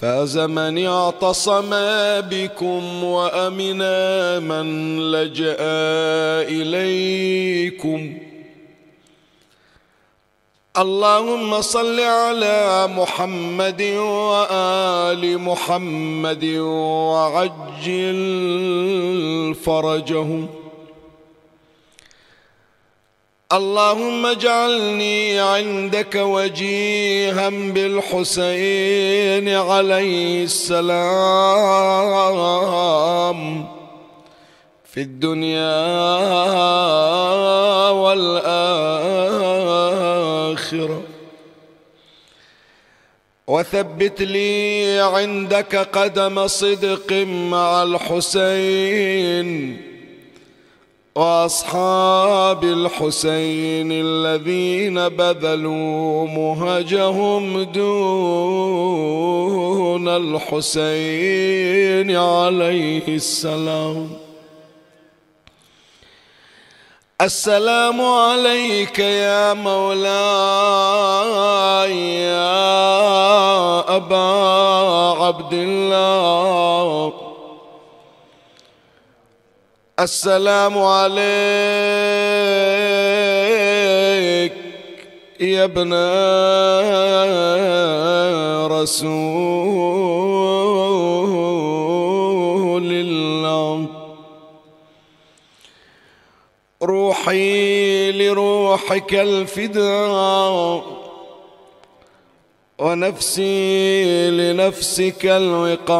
فاز من اعتصم بكم وأمن من لجأ إليكم. اللهم صل على محمد وآل محمد وعجل فرجهم. اللهم اجعلني عندك وجيها بالحسين عليه السلام. في الدنيا والآخرة. وثبت لي عندك قدم صدق مع الحسين. وأصحاب الحسين الذين بذلوا مهجهم دون الحسين عليه السلام. السلام عليك يا مولاي يا أبا عبد الله. السلام عليك يا ابن رسول الله. روحي لروحك الفداء. ونفسي لنفسك الوقاء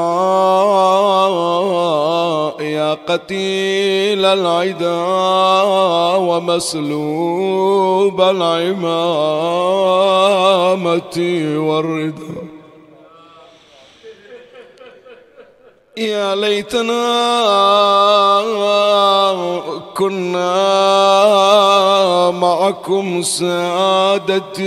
يا قتيل العدا ومسلوب العمامة والرضا. يا ليتنا كنا معكم سادتي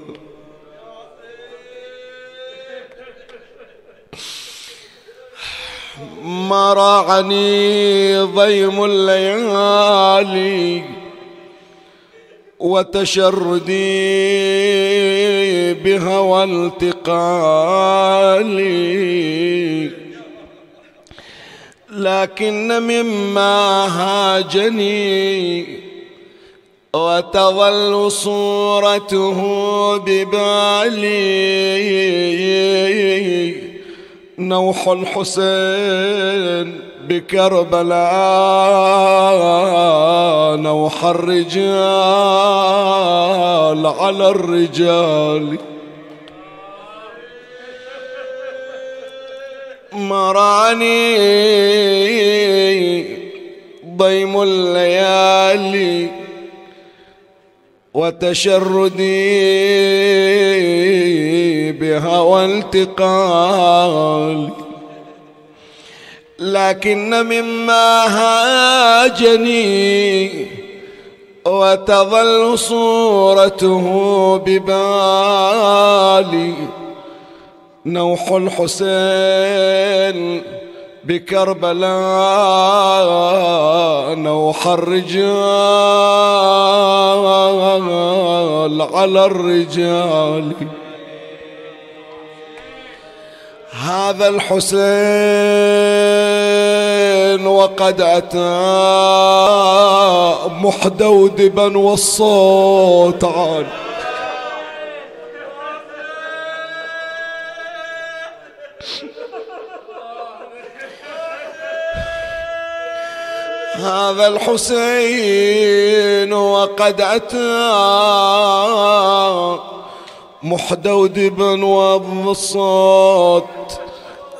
ما راعني ضيم الليالي وتشردي بهوى التقالي لكن مما هاجني وتظل صورته ببالي. نوح الحسين بكربلاء نوح الرجال على الرجال. مراني ضيم الليالي وتشردي بهوى التقال لكن مما هاجني وتظل صورته ببالي. نوح الحسين بكربلاء نوح الرجال على الرجال. هذا الحسين وقد أتى محدودبا والصوت عالي. هذا الحسين وقد أتى محدودبا والصوت.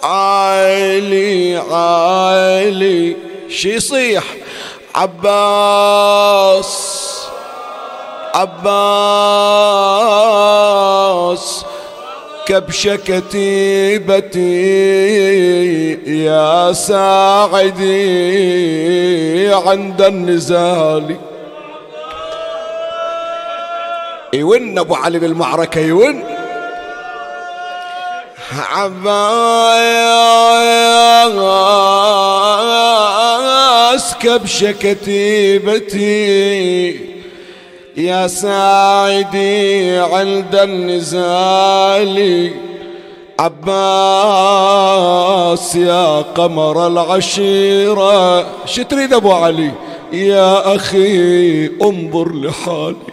عالي عالي. شي يصيح؟ عباس عباس. كبش كتيبتي يا ساعدي عند النزال. يون أبو علي بالمعركة يون. عباس كبش كتيبتي يا ساعدي عند النزال. عباس يا قمر العشيرة. شتريد أبو علي؟ يا أخي انظر لحالي.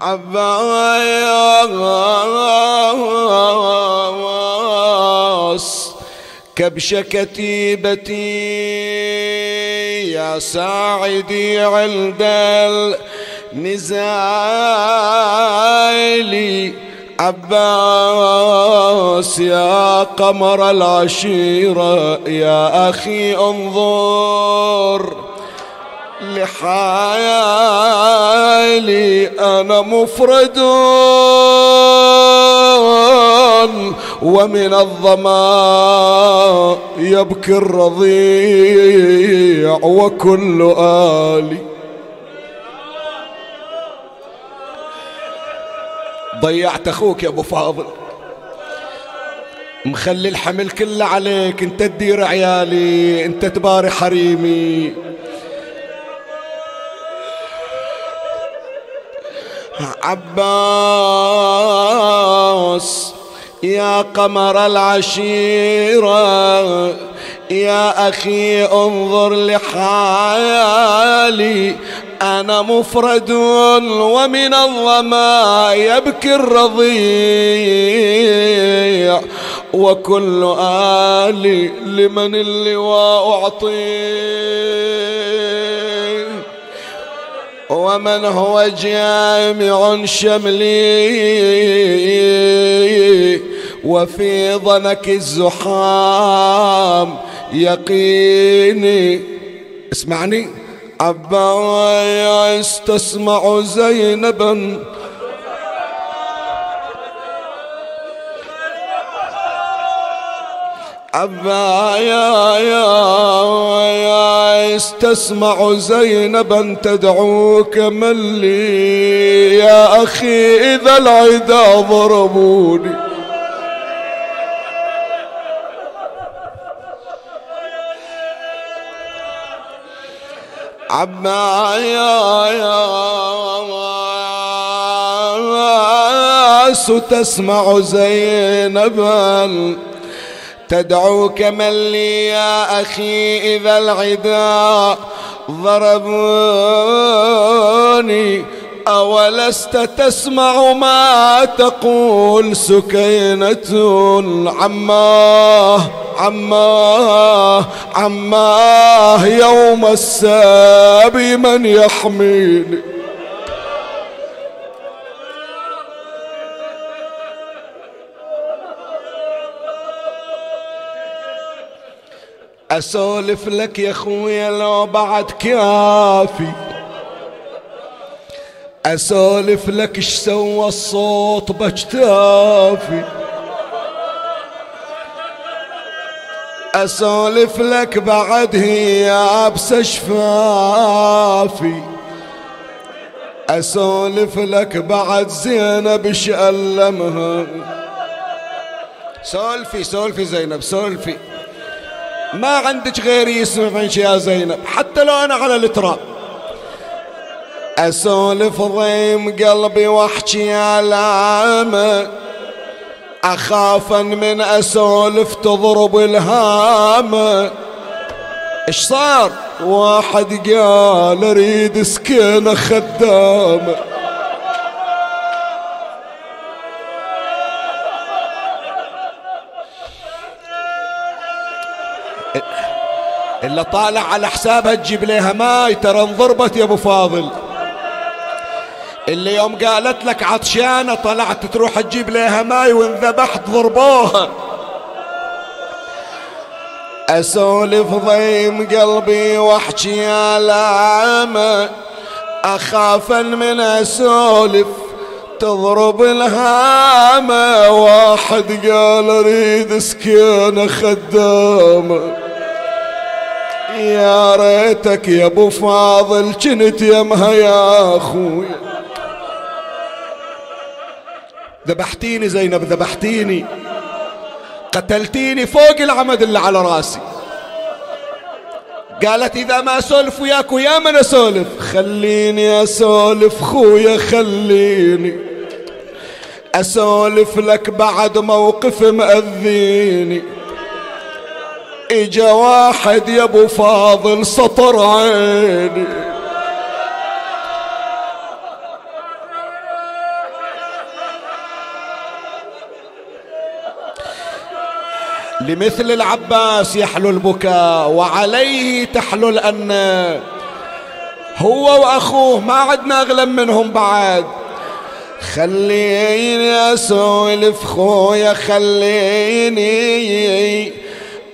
عباس كبش كتيبتي يا ساعدي عند النزال. عباس يا قمر العشيرة يا أخي انظر. لحالي أنا مفرد ومن الظما يبكي الرضيع وكل آلي. ضيعت أخوك يا أبو فاضل. مخلي الحمل كله عليك أنت تدير عيالي أنت تباري حريمي. عباس يا قمر العشيرة يا أخي انظر لحالي أنا مفرد ومن الظما يبكي الرضيع. وكل آلي لمن اللواء أعطيه. ومن هو جامع شملي وفي ضنك الزحام يقيني. اسمعني. عباس تسمع زينبا أبا يا يا يا استسمع زينبا تدعوك من لي يا أخي إذا العدا ضربوني. عبا يا يا تسمع زينبا تدعوك من لي يا أخي إذا العدا ضربوني أولست تسمع ما تقول سكينة عماه عماه عماه يوم السابي من يحميني. أسولف لك يا خويا لو بعد كافي. أسولف لك إيش سوى الصوت بجتافي. أسولف لك بعد هي شفافي أسولف لك بعد زينب إيش ألمها. سولفي سولفي زينب سولفي. ما عندك غيري يسمعك يا زينب حتى لو أنا على التراب. أسولف ضيم قلبي واحكي علامه اخافا من أسولف تضرب الهامه إيش صار؟ واحد قال أريد سكينة خدامه اللي طالع على حسابها تجيب لها ماي ترى انضربت يا أبو فاضل. اللي يوم قالت لك عطشانة طلعت تروح تجيب لها ماي وانذبحت ضربوها. أسولف ضيم قلبي وأحكي على عامة اخافا من أسولف تضرب الهامة واحد قال أريد سكينة خدامة يا ريتك يا ابو فاضل كنت يمها يا اخويا ذبحتيني زينب ذبحتيني. قتلتيني فوق العمد اللي على راسي. قالت إذا ما أسولف وياك ويا من أسولف؟ خليني أسولف خويا خليني. أسولف لك بعد موقف مأذيني. إجا واحد يا أبو فاضل سطر عيني. لمثل العباس يحلو البكاء وعليه تحلو الأنة هو وأخوه ما عدنا أغلب منهم بعد. خليني أسولف خويا خليني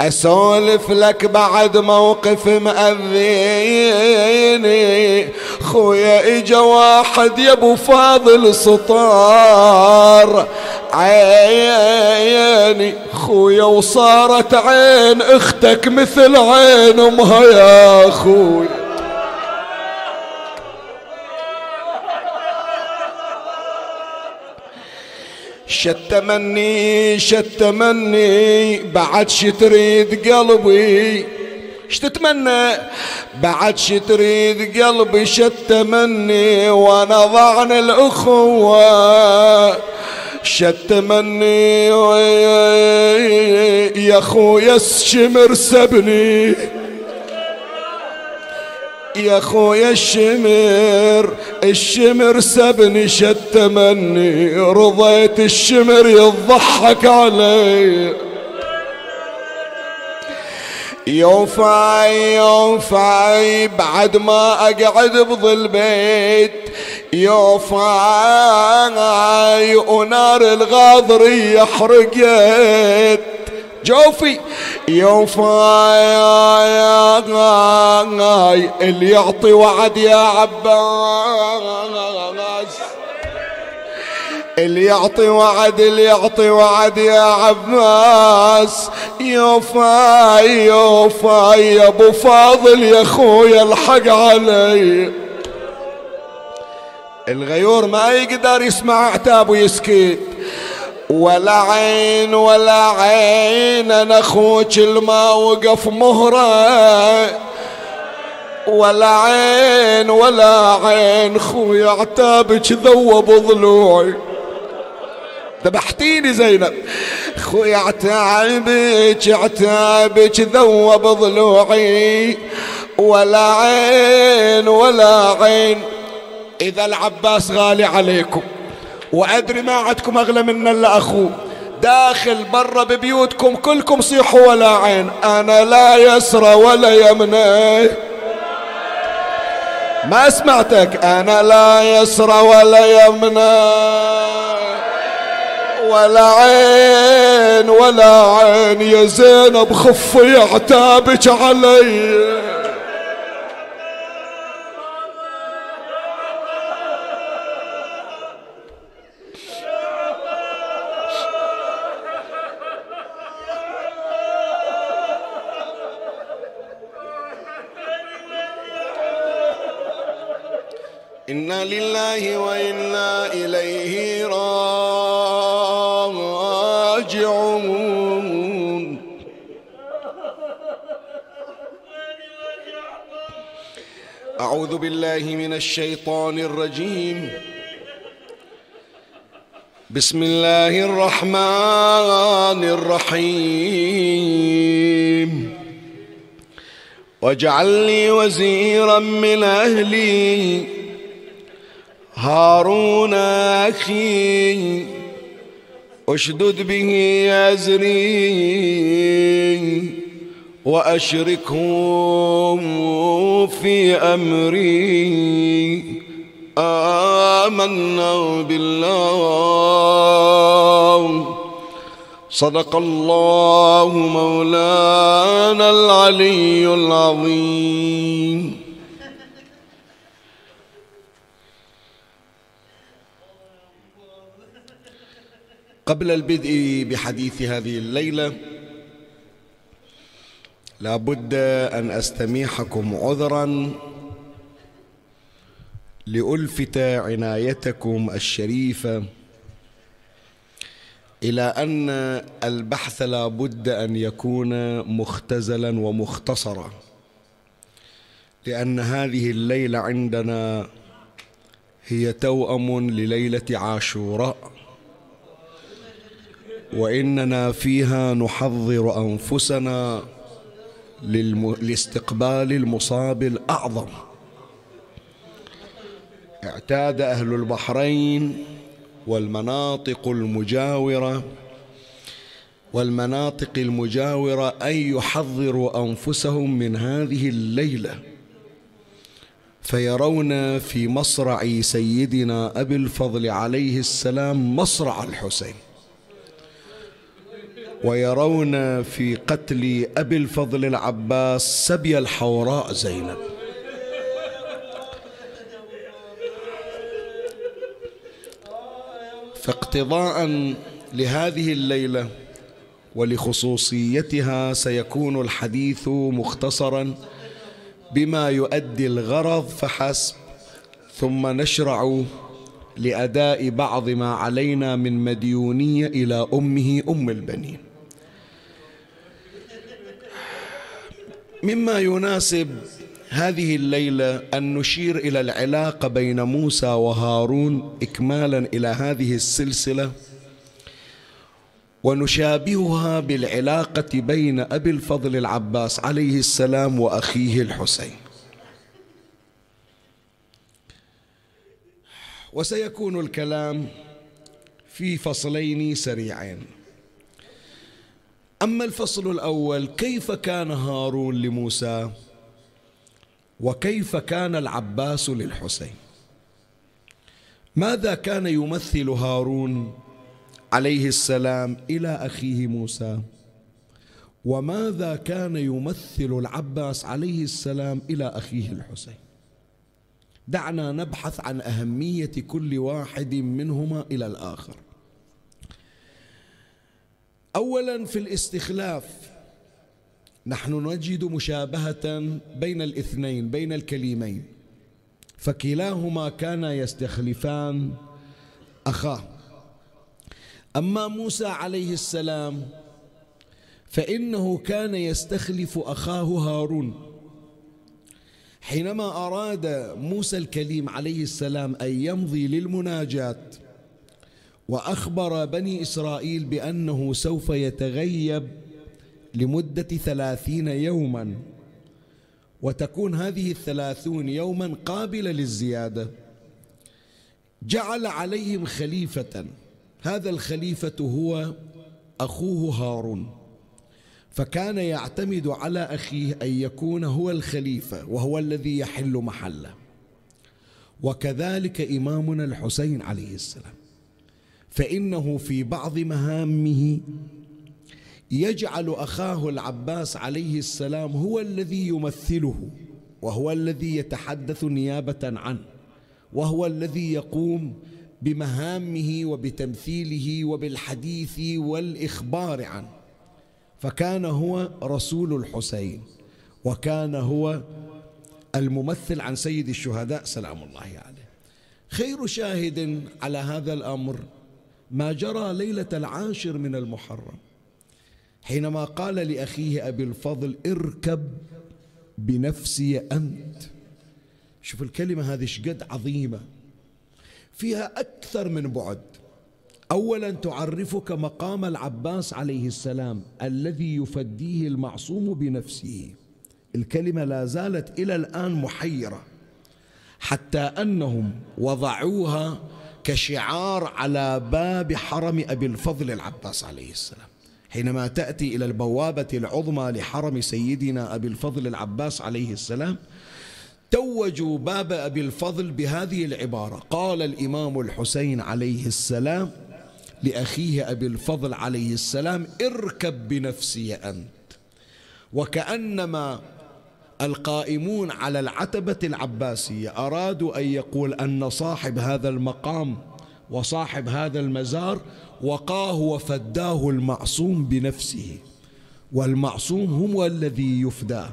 أسولف لك بعد موقف مأذيني خويا إجا واحد يا أبو فاضل سطار. عيني خويا وصارت عين أختك مثل عين أمها يا خويا شتمني شتمني بعد شي تريد قلبي. إيش تتمنى بعد شي تريد قلبي شتمني وأنا ضعن الأخوة. شتمني يا خويا الشمر سبني. يا خويا الشمر الشمر سبني شتمني رضيت الشمر يضحك علي. يوفاي يوفاي بعد ما أقعد بظل بيت. يوفاي ونار الغاضرية حرقت جوفي. يوفاي اللي يعطي وعد يا عباس. اللي يعطي وعد اللي يعطي وعد يا عباس. يوفاي يوفاي يا أبو فاضل يا خويا الحق علي. الغيور ما يقدر يسمع عتاب ويسكت. ولا عين ولا عين أنا أخوك الما وقف مهرة. ولا عين ولا عين خويا عتابك ذوب ضلوعي. ذبحتيني زينب. خويا عتابك عتابك ذوب ضلوعي. ولا عين ولا عين إذا العباس غالي عليكم. وأدري ما عندكم أغلى منا إلا أخوه داخل برا ببيوتكم كلكم صيحوا ولا عين. أنا لا يسرى ولا يمنى ما سمعتك. أنا لا يسرى ولا يمنى ولا عين ولا عين يا زينب خفي عتابك علي أعوذ بالله من الشيطان الرجيم. بسم الله الرحمن الرحيم. واجعل لي وزيرا من أهلي. هارون أخي. أشدد به أزري. وأشركه في أمري. آمنا بالله. صدق الله مولانا العلي العظيم. قبل البدء بحديث هذه الليلة لا بد أن أستميحكم عذرا لألفت عنايتكم الشريفة إلى أن البحث لا بد أن يكون مختزلا ومختصرا لأن هذه الليلة عندنا هي توأم لليلة عاشوراء وإننا فيها نحضر أنفسنا لاستقبال المصاب الأعظم. اعتاد أهل البحرين والمناطق المجاورة والمناطق المجاورة أن يحضروا أنفسهم من هذه الليلة. فيرون في مصرع سيدنا أبي الفضل عليه السلام مصرع الحسين. ويرون في قتل أبي الفضل العباس سبي الحوراء زينب. فاقتضاء لهذه الليلة ولخصوصيتها سيكون الحديث مختصرا بما يؤدي الغرض فحسب ثم نشرع لأداء بعض ما علينا من مديونية إلى أمه أم البنين. مما يناسب هذه الليلة أن نشير إلى العلاقة بين موسى وهارون اكمالا إلى هذه السلسلة ونشابهها بالعلاقة بين أبي الفضل العباس عليه السلام وأخيه الحسين. وسيكون الكلام في فصلين سريعين. أما الفصل الأول كيف كان هارون لموسى؟ وكيف كان العباس للحسين؟ ماذا كان يمثل هارون عليه السلام إلى أخيه موسى؟ وماذا كان يمثل العباس عليه السلام إلى أخيه الحسين؟ دعنا نبحث عن أهمية كل واحد منهما إلى الآخر. اولا في الاستخلاف نحن نجد مشابهة بين الاثنين بين الكلمين. فكلاهما كان يستخلفان أخاه أما موسى عليه السلام فإنه كان يستخلف أخاه هارون. حينما أراد موسى الكليم عليه السلام أن يمضي للمناجاة وأخبر بني إسرائيل بأنه سوف يتغيب لمدة ثلاثين يوما. وتكون هذه الثلاثون يوما قابلة للزيادة. جعل عليهم خليفة. هذا الخليفة هو أخوه هارون. فكان يعتمد على أخيه أن يكون هو الخليفة وهو الذي يحل محله. وكذلك إمامنا الحسين عليه السلام. فإنه في بعض مهامه يجعل أخاه العباس عليه السلام هو الذي يمثله وهو الذي يتحدث نيابة عنه وهو الذي يقوم بمهامه وبتمثيله وبالحديث والإخبار عنه. فكان هو رسول الحسين وكان هو الممثل عن سيد الشهداء سلام الله عليه. خير شاهد على هذا الأمر ما جرى ليلة العاشر من المحرم حينما قال لأخيه أبي الفضل اركب بنفسي أنت. شوف الكلمة هذه شقد عظيمة. فيها أكثر من بعد. أولا تعرفك مقام العباس عليه السلام الذي يفديه المعصوم بنفسه. الكلمة لا زالت إلى الآن محيرة حتى أنهم وضعوها كشعار على باب حرم أبي الفضل العباس عليه السلام. حينما تأتي إلى البوابة العظمى لحرم سيدنا أبي الفضل العباس عليه السلام توجوا باب أبي الفضل بهذه العبارة. قال الإمام الحسين عليه السلام لأخيه أبي الفضل عليه السلام اركب بنفسي أنت. وكأنما القائمون على العتبة العباسية. أرادوا أن يقول أن صاحب هذا المقام وصاحب هذا المزار وقاه وفداه المعصوم بنفسه والمعصوم هو الذي يفدى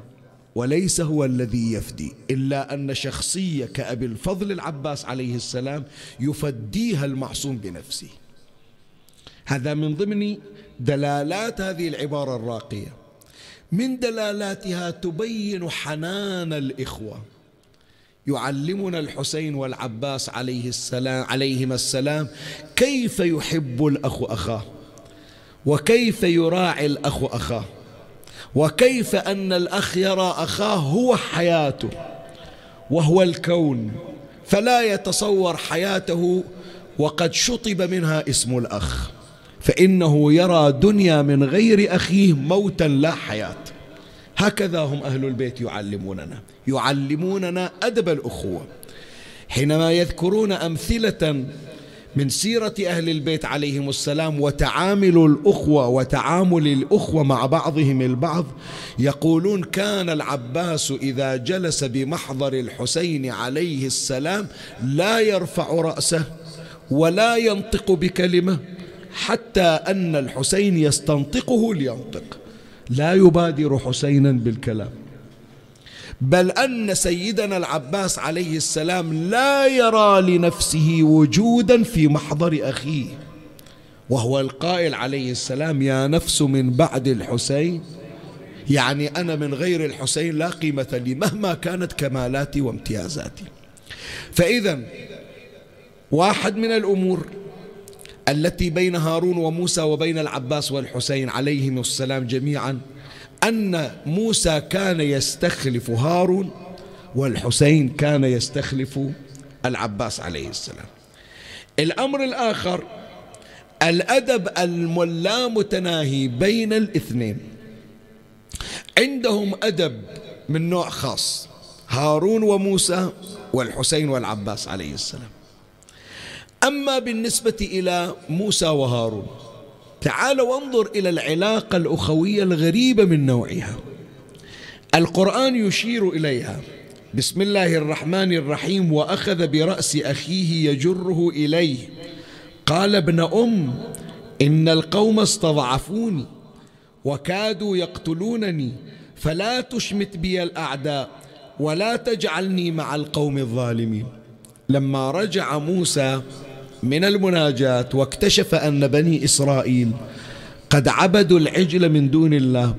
وليس هو الذي يفدي إلا أن شخصية كأبي الفضل العباس عليه السلام يفديها المعصوم بنفسه. هذا من ضمن دلالات هذه العبارة الراقية. من دلالاتها تبين حنان الإخوة. يعلمنا الحسين والعباس عليه السلام عليهما السلام كيف يحب الأخ أخاه وكيف يراعي الأخ أخاه وكيف أن الأخ يرى أخاه هو حياته وهو الكون. فلا يتصور حياته وقد شطب منها اسم الأخ. فإنه يرى دنيا من غير أخيه موتا لا حياة. هكذا هم أهل البيت يعلموننا يعلموننا أدب الأخوة. حينما يذكرون أمثلة من سيرة أهل البيت عليهم السلام وتعامل الأخوة وتعامل الأخوة مع بعضهم البعض يقولون كان العباس إذا جلس بمحضر الحسين عليه السلام لا يرفع رأسه ولا ينطق بكلمة حتى أن الحسين يستنطقه لينطق. لا يبادر حسينا بالكلام. بل أن سيدنا العباس عليه السلام لا يرى لنفسه وجودا في محضر أخيه. وهو القائل عليه السلام يا نفس من بعد الحسين. يعني أنا من غير الحسين لا قيمة لي مهما كانت كمالاتي وامتيازاتي. فإذا واحد من الأمور التي بين هارون وموسى وبين العباس والحسين عليهم السلام جميعا أن موسى كان يستخلف هارون والحسين كان يستخلف العباس عليه السلام. الأمر الآخر الأدب اللامتناهي بين الاثنين. عندهم أدب من نوع خاص هارون وموسى والحسين والعباس عليه السلام. أما بالنسبة إلى موسى وهارون تعال وانظر إلى العلاقة الأخوية الغريبة من نوعها. القرآن يشير إليها. بسم الله الرحمن الرحيم وأخذ برأس أخيه يجره إليه. قال ابن أم إن القوم استضعفوني وكادوا يقتلونني فلا تشمت بي الأعداء ولا تجعلني مع القوم الظالمين. لما رجع موسى من المناجاة واكتشف أن بني إسرائيل قد عبدوا العجل من دون الله.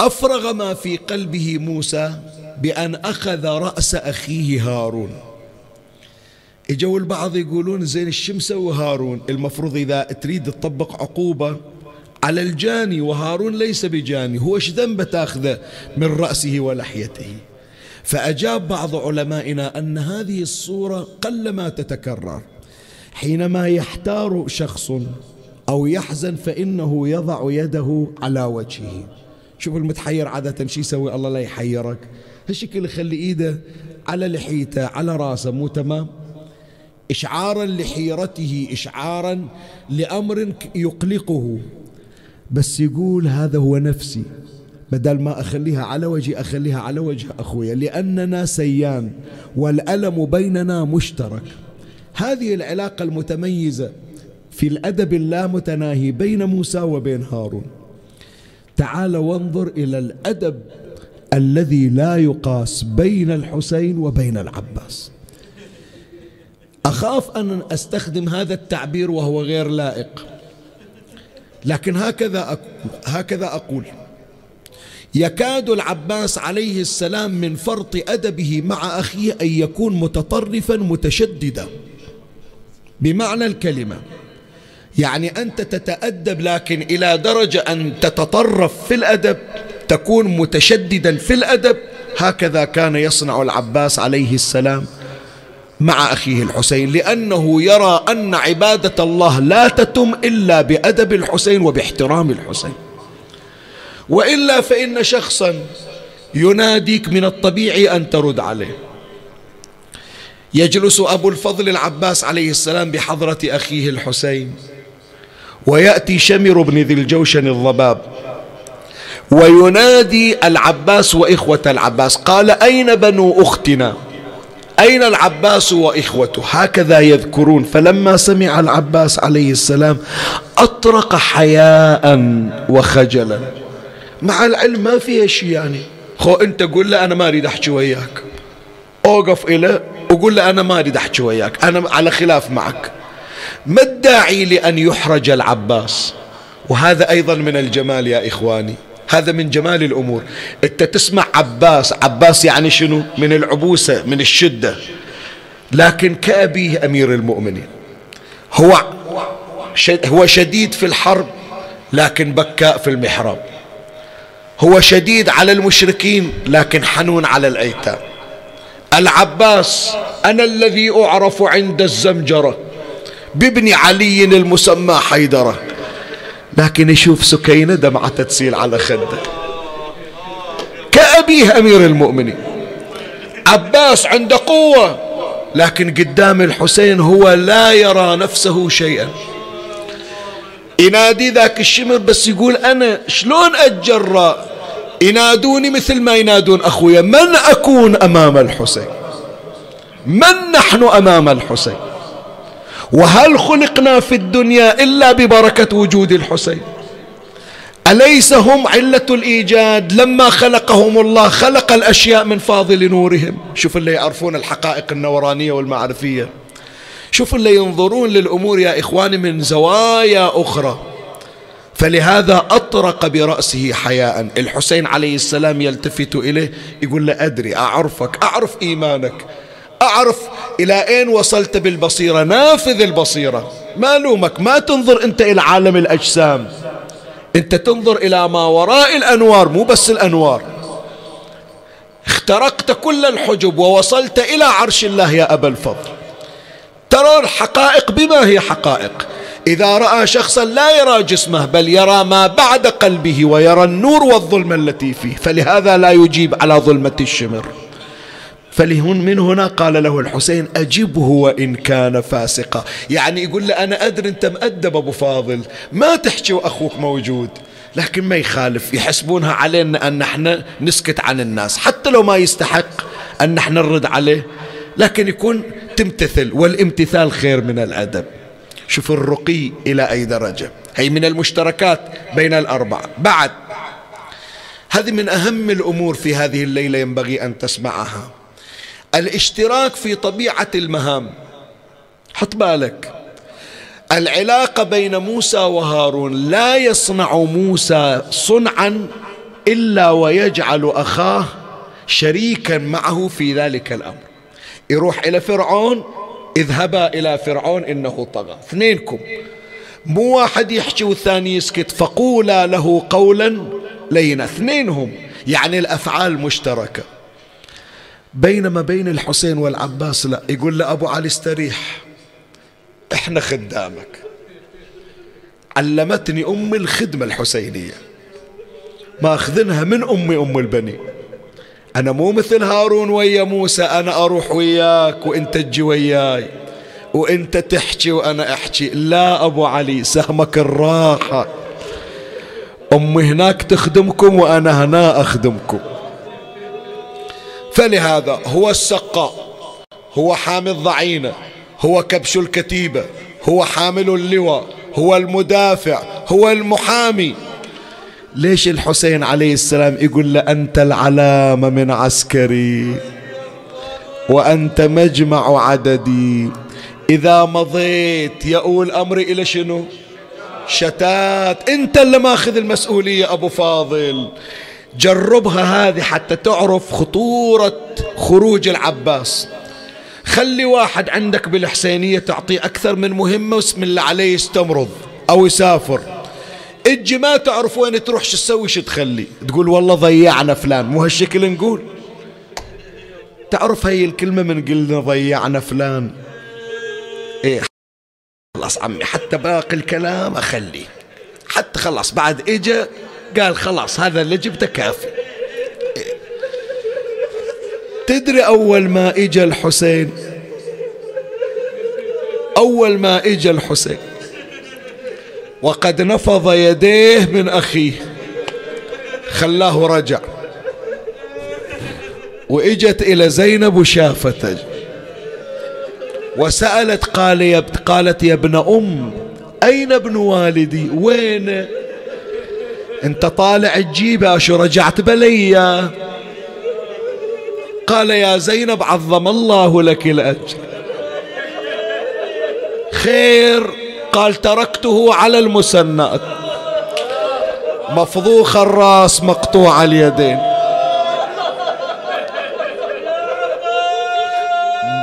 أفرغ ما في قلبه موسى بأن أخذ رأس أخيه هارون. إجوا البعض يقولون زين الشمس وهارون المفروض إذا تريد تطبق عقوبة على الجاني وهارون ليس بجاني هو إيش ذنبه تأخذه من رأسه ولحيته؟ فأجاب بعض علمائنا أن هذه الصورة قلما تتكرر. حينما يحتار شخص أو يحزن فإنه يضع يده على وجهه. شوف المتحير عادة شو يسوي؟ الله لا يحيرك. هالشكل يخلي إيده على لحيته على راسه مو تمام؟ إشعارا لحيرته إشعارا لأمر يقلقه. بس يقول هذا هو نفسي. بدل ما أخليها على وجهي أخليها على وجه أخويا. لأننا سيان والألم بيننا مشترك. هذه العلاقة المتميزة في الأدب اللامتناهي بين موسى وبين هارون. تعال وانظر إلى الأدب الذي لا يقاس بين الحسين وبين العباس. أخاف أن أستخدم هذا التعبير وهو غير لائق. لكن هكذا أقول هكذا أقول. يكاد العباس عليه السلام من فرط أدبه مع أخيه أن يكون متطرفا متشددا. بمعنى الكلمة. يعني أنت تتأدب لكن إلى درجة أن تتطرف في الأدب تكون متشددا في الأدب هكذا كان يصنع العباس عليه السلام مع أخيه الحسين لأنه يرى أن عبادة الله لا تتم إلا بأدب الحسين وباحترام الحسين. وإلا فإن شخصا يناديك من الطبيعي أن ترد عليه. يجلس أبو الفضل العباس عليه السلام بحضرة أخيه الحسين ويأتي شمر بن ذي الجوشن الضباب وينادي العباس وإخوة العباس قال أين بنو أختنا؟ أين العباس وإخوته؟ هكذا يذكرون. فلما سمع العباس عليه السلام أطرق حياء وخجلا. مع العلم ما فيها شيء يعني. خو أنت قول له أنا ما أريد أحكي وياك. أوقف إليه وقول له أنا ما أريد أحكي وياك أنا على خلاف معك. ما الداعي لأن يحرج العباس؟ وهذا أيضا من الجمال يا إخواني هذا من جمال الأمور. أنت تسمع عباس عباس يعني شنو؟ من العبوسة من الشدة. لكن كأبيه أمير المؤمنين. هو هو شديد في الحرب لكن بكاء في المحراب. هو شديد على المشركين لكن حنون على الأيتام. العباس أنا الذي أعرف عند الزمجرة بابن علي المسمى حيدرة. لكن يشوف سكينة دمعة تسيل على خده. كأبيه أمير المؤمنين. عباس عنده قوة لكن قدام الحسين هو لا يرى نفسه شيئا. ينادي ذاك الشمر بس يقول أنا شلون أتجرأ؟ ينادوني مثل ما ينادون أخويا من أكون أمام الحسين؟ من نحن أمام الحسين؟ وهل خلقنا في الدنيا إلا ببركة وجود الحسين؟ أليس هم علة الإيجاد؟ لما خلقهم الله خلق الأشياء من فاضل نورهم. شوف اللي يعرفون الحقائق النورانية والمعرفية. شوف اللي ينظرون للأمور يا إخواني من زوايا أخرى. فلهذا أطرق برأسه حياء. الحسين عليه السلام يلتفت إليه يقول له أدري أعرفك أعرف إيمانك. أعرف إلى أين وصلت بالبصيرة. نافذ البصيرة. ما لومك ما تنظر أنت إلى عالم الأجسام. أنت تنظر إلى ما وراء الأنوار مو بس الأنوار. اخترقت كل الحجب ووصلت إلى عرش الله يا أبا الفضل. ترى الحقائق بما هي حقائق. إذا رأى شخصا لا يرى جسمه بل يرى ما بعد قلبه ويرى النور والظلمة التي فيه فلهذا لا يجيب على ظلمة الشمر. فلهن من هنا قال له الحسين أجبه وإن كان فاسقا. يعني يقول له أنا أدري أنت مؤدب أبو فاضل ما تحكي وأخوك موجود. لكن ما يخالف يحسبونها علينا أن إحنا نسكت عن الناس. حتى لو ما يستحق أن إحنا نرد عليه لكن يكون تمتثل والامتثال خير من الأدب. شوف الرقي إلى أي درجة. هي من المشتركات بين الأربعة. بعد هذه من أهم الأمور في هذه الليلة ينبغي أن تسمعها. الاشتراك في طبيعة المهام. حط بالك. العلاقة بين موسى وهارون لا يصنع موسى صنعا إلا ويجعل أخاه شريكا معه في ذلك الأمر. يروح إلى فرعون اذهبا إلى فرعون إنه طغى. اثنينكم. مو واحد يحكي والثاني يسكت. فقولا له قولا لينا. اثنينهم. يعني الأفعال مشتركة. بينما بين الحسين والعباس لا. يقول له أبو علي استريح. إحنا خدامك. علمتني أم الخدمة الحسينية. ما أخذنها من أمي أم البني. أنا مو مثل هارون ويا موسى أنا أروح وياك وأنت تجي وياي وأنت تحكي وأنا أحكي. لا أبو علي سهمك الراحة. أمي هناك تخدمكم وأنا هنا أخدمكم. فلهذا هو السقاء هو حامل ضعينة هو كبش الكتيبة هو حامل اللواء هو المدافع هو المحامي. ليش الحسين عليه السلام يقول له أنت العلامة من عسكري؟ وأنت مجمع عددي. إذا مضيت يؤول أمري إلى شنو؟ شتات. أنت اللي ماخذ المسؤولية أبو فاضل. جربها هذه حتى تعرف خطورة خروج العباس. خلي واحد عندك بالحسينية تعطيه أكثر من مهمة واسم الله عليه يستمرض أو يسافر. إجي ما تعرف وين تروح شو تسوي شو تخلي؟ تقول والله ضيعنا فلان مو هالشكل نقول. تعرف هي الكلمة من قلنا ضيعنا فلان؟ إيه خلاص عمي حتى باقي الكلام اخليه حتى خلاص بعد إجا قال خلاص هذا اللي جبته كافي. تدري أول ما إجا الحسين؟ أول ما إجا الحسين. وقد نفض يديه من أخيه. خلاه رجع. وإجت إلى زينب وشافته وسألت قال يا قالت يا ابن أم أين ابن والدي؟ وين؟ أنت طالع تجيبه شو رجعت بليا قال يا زينب عظم الله لك الأجر. خير. قال تركته على المسنات مفضوخ الراس مقطوع اليدين.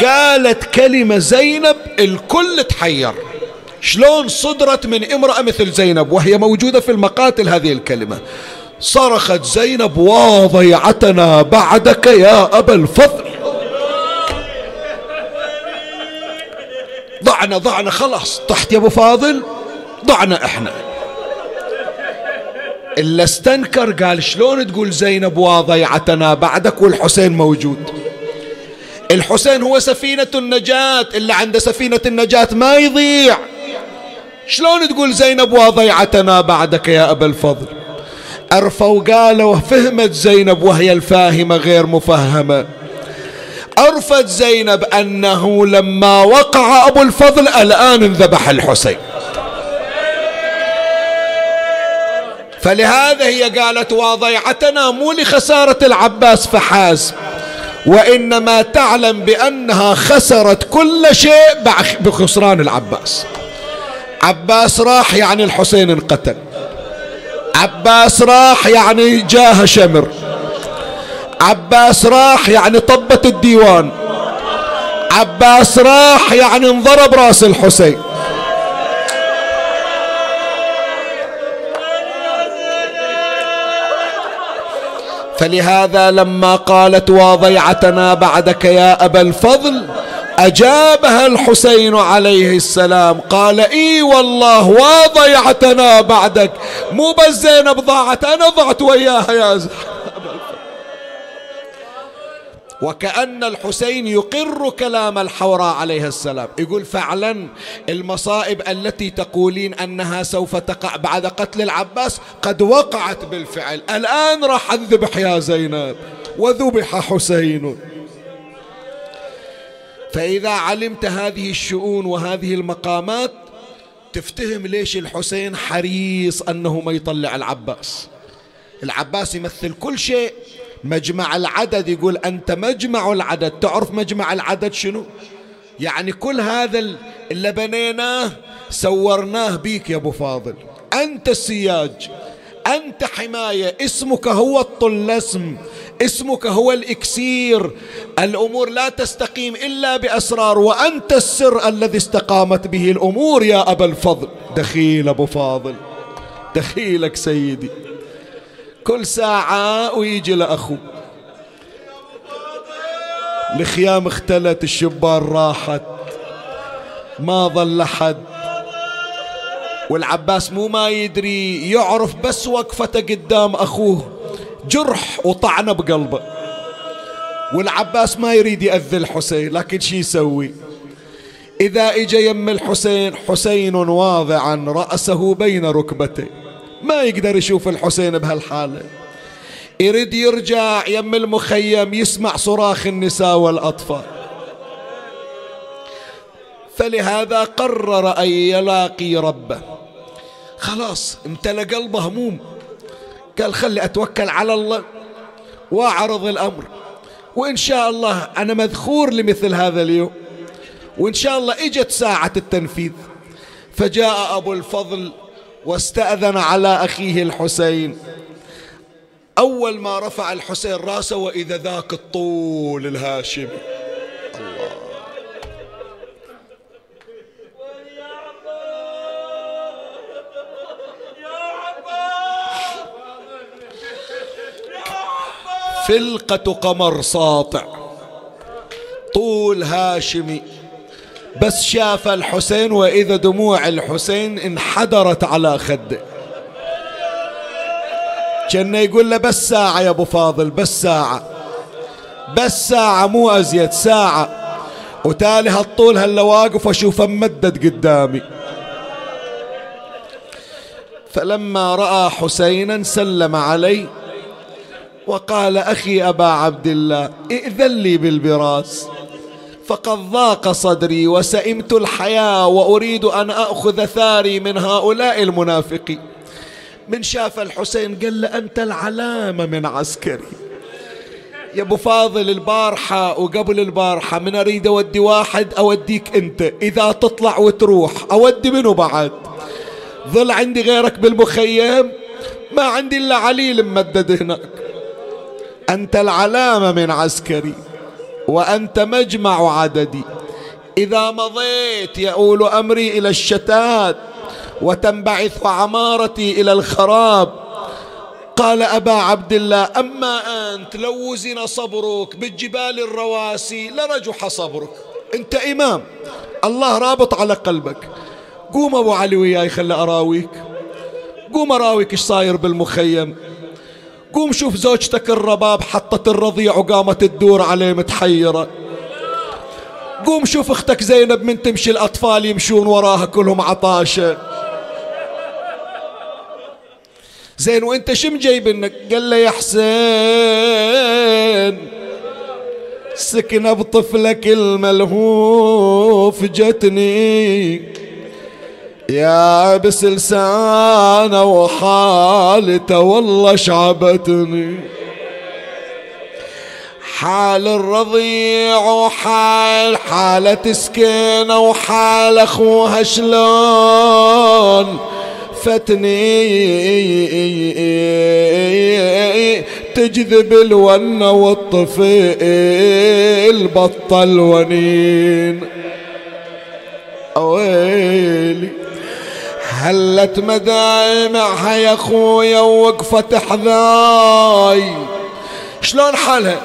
قالت كلمة زينب الكل تحير. شلون صدرت من امرأة مثل زينب؟ وهي موجودة في المقاتل هذه الكلمة. صرخت زينب وضيعتنا بعدك يا أبا الفضل. ضعنا ضعنا خلاص. طحت يا أبو فاضل؟ ضعنا إحنا. إلا استنكر قال شلون تقول زينب وضيعتنا بعدك والحسين موجود. الحسين هو سفينة النجاة اللي عنده سفينة النجاة ما يضيع. شلون تقول زينب وضيعتنا بعدك يا أبا الفضل؟ أرفوا قالوا فهمت زينب وهي الفاهمة غير مفهمة. عرفت زينب أنه لما وقع أبو الفضل الآن انذبح الحسين. فلهذا هي قالت وضيعتنا مو لخسارة العباس فحاسب وإنما تعلم بأنها خسرت كل شيء بخسران العباس. عباس راح يعني الحسين انقتل. عباس راح يعني جاه شمر. عباس راح يعني طبت الديوان. عباس راح يعني انضرب راس الحسين. فلهذا لما قالت وضيعتنا بعدك يا أبا الفضل أجابها الحسين عليه السلام قال إي والله وضيعتنا بعدك. مو بس زينب ضاعت أنا ضعت وياها يا زهر وكأن الحسين يقر كلام الحوراء عليه السلام. يقول فعلا المصائب التي تقولين أنها سوف تقع بعد قتل العباس قد وقعت بالفعل. الآن راح أذبح يا زينب. وذبح حسين. فإذا علمت هذه الشؤون وهذه المقامات تفتهم ليش الحسين حريص أنه ما يطلع العباس. العباس يمثل كل شيء مجمع العدد يقول أنت مجمع العدد. تعرف مجمع العدد شنو؟ يعني كل هذا اللي بنيناه سورناه بيك يا أبو فاضل. أنت السياج أنت حماية اسمك هو الطلسم اسمك هو الإكسير. الأمور لا تستقيم إلا بأسرار وأنت السر الذي استقامت به الأمور يا أبا الفضل. دخيل أبو فاضل دخيلك سيدي. كل ساعة ويجي لأخو. الخيام اختلت الشبان راحت ما ظل أحد. والعباس مو ما يدري يعرف بس وقفته قدام أخوه. جرح وطعنه بقلبه. والعباس ما يريد يأذي الحسين لكن شي يسوي؟ إذا إجا يم الحسين حسين واضعا رأسه بين ركبتيه ما يقدر يشوف الحسين بهالحالة. يريد يرجع يم المخيم يسمع صراخ النساء والأطفال. فلهذا قرر أن يلاقي ربه. خلاص امتلى قلبه هموم. قال خلي أتوكل على الله وأعرض الأمر. وإن شاء الله أنا مذخور لمثل هذا اليوم. وإن شاء الله إجت ساعة التنفيذ. فجاء أبو الفضل واستأذن على أخيه الحسين. أول ما رفع الحسين رأسه وإذا ذاك الطول الهاشمي فلقة قمر ساطع. طول هاشمي. بس شاف الحسين وإذا دموع الحسين انحدرت على خده كان يقول له بس ساعة يا أبو فاضل بس ساعة. بس ساعة مو أزيد ساعة. وتالي هالطول هلا واقف أشوفه ممدد قدامي. فلما رأى حسينا سلم علي وقال أخي أبا عبد الله ائذن لي بالبراس. فقد ضاق صدري وسئمت الحياة وأريد أن أخذ ثاري من هؤلاء المنافقين من شاف الحسين قال له أنت العلامة من عسكري. يا أبو فاضل البارحة وقبل البارحة من أريد أودي واحد أوديك أنت. إذا تطلع وتروح أودي منه بعد؟ ظل عندي غيرك بالمخيم؟ ما عندي إلا عليل ممدد هناك. أنت العلامة من عسكري. وأنت مجمع عددي. إذا مضيت يؤول أمري إلى الشتات وتنبعث عمارتي إلى الخراب. قال أبا عبد الله أما أنت لو وزن صبرك بالجبال الرواسي لرجح صبرك. أنت إمام. الله رابط على قلبك. قوم أبو علي وياي خلي أراويك. قوم أراويك إيش صاير بالمخيم؟ قوم شوف زوجتك الرباب حطت الرضيع وقامت تدور عليه متحيرة. قوم شوف أختك زينب من تمشي الأطفال يمشون وراها كلهم عطاشة. زين وإنت شم جايب إنك؟ قال له يا حسين سكنة بطفلك الملهوف جتني. يا بس لسانه وحالتة والله شعبتني. حال الرضيع وحال حالة سكينة وحال أخوها شلون فتني تجذب الون والطفيل بطل ونين. أويلي. هلت مدامعها يا خويا ووقفت حذاي. شلون حالها؟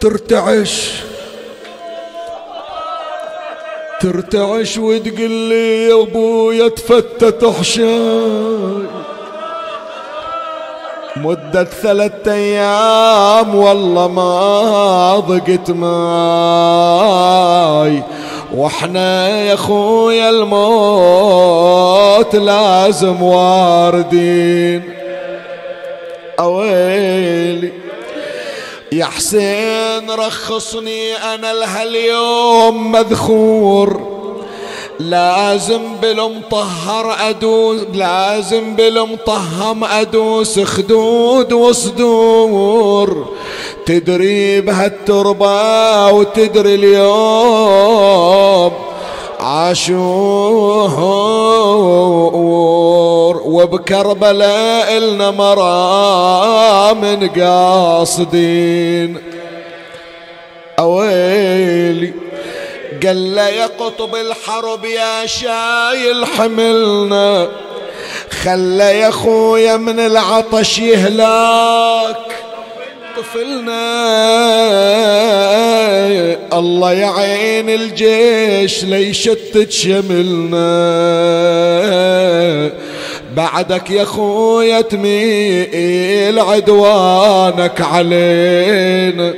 ترتعش. ترتعش وتقول لي يا أبويا تفتت حشاي مدة ثلاثة أيام والله ما ضقت ماي وإحنا يا خويا الموت لازم واردين. أويلي. يا حسين رخصني أنا لهاليوم مذخور. لازم بالمطهر أدوس لازم بالمطهم أدوس خدود وصدور. تدري بهالتربة وتدري اليوم عاشور. وبكربلاء إلنا مرا من قاصدين. أويلي قال له يا قطب الحرب يا شايل حملنا خلى يا خويا من العطش يهلاك طفلنا الله يعين الجيش ليشتت شملنا بعدك يا خويا تميل عدوانك علينا.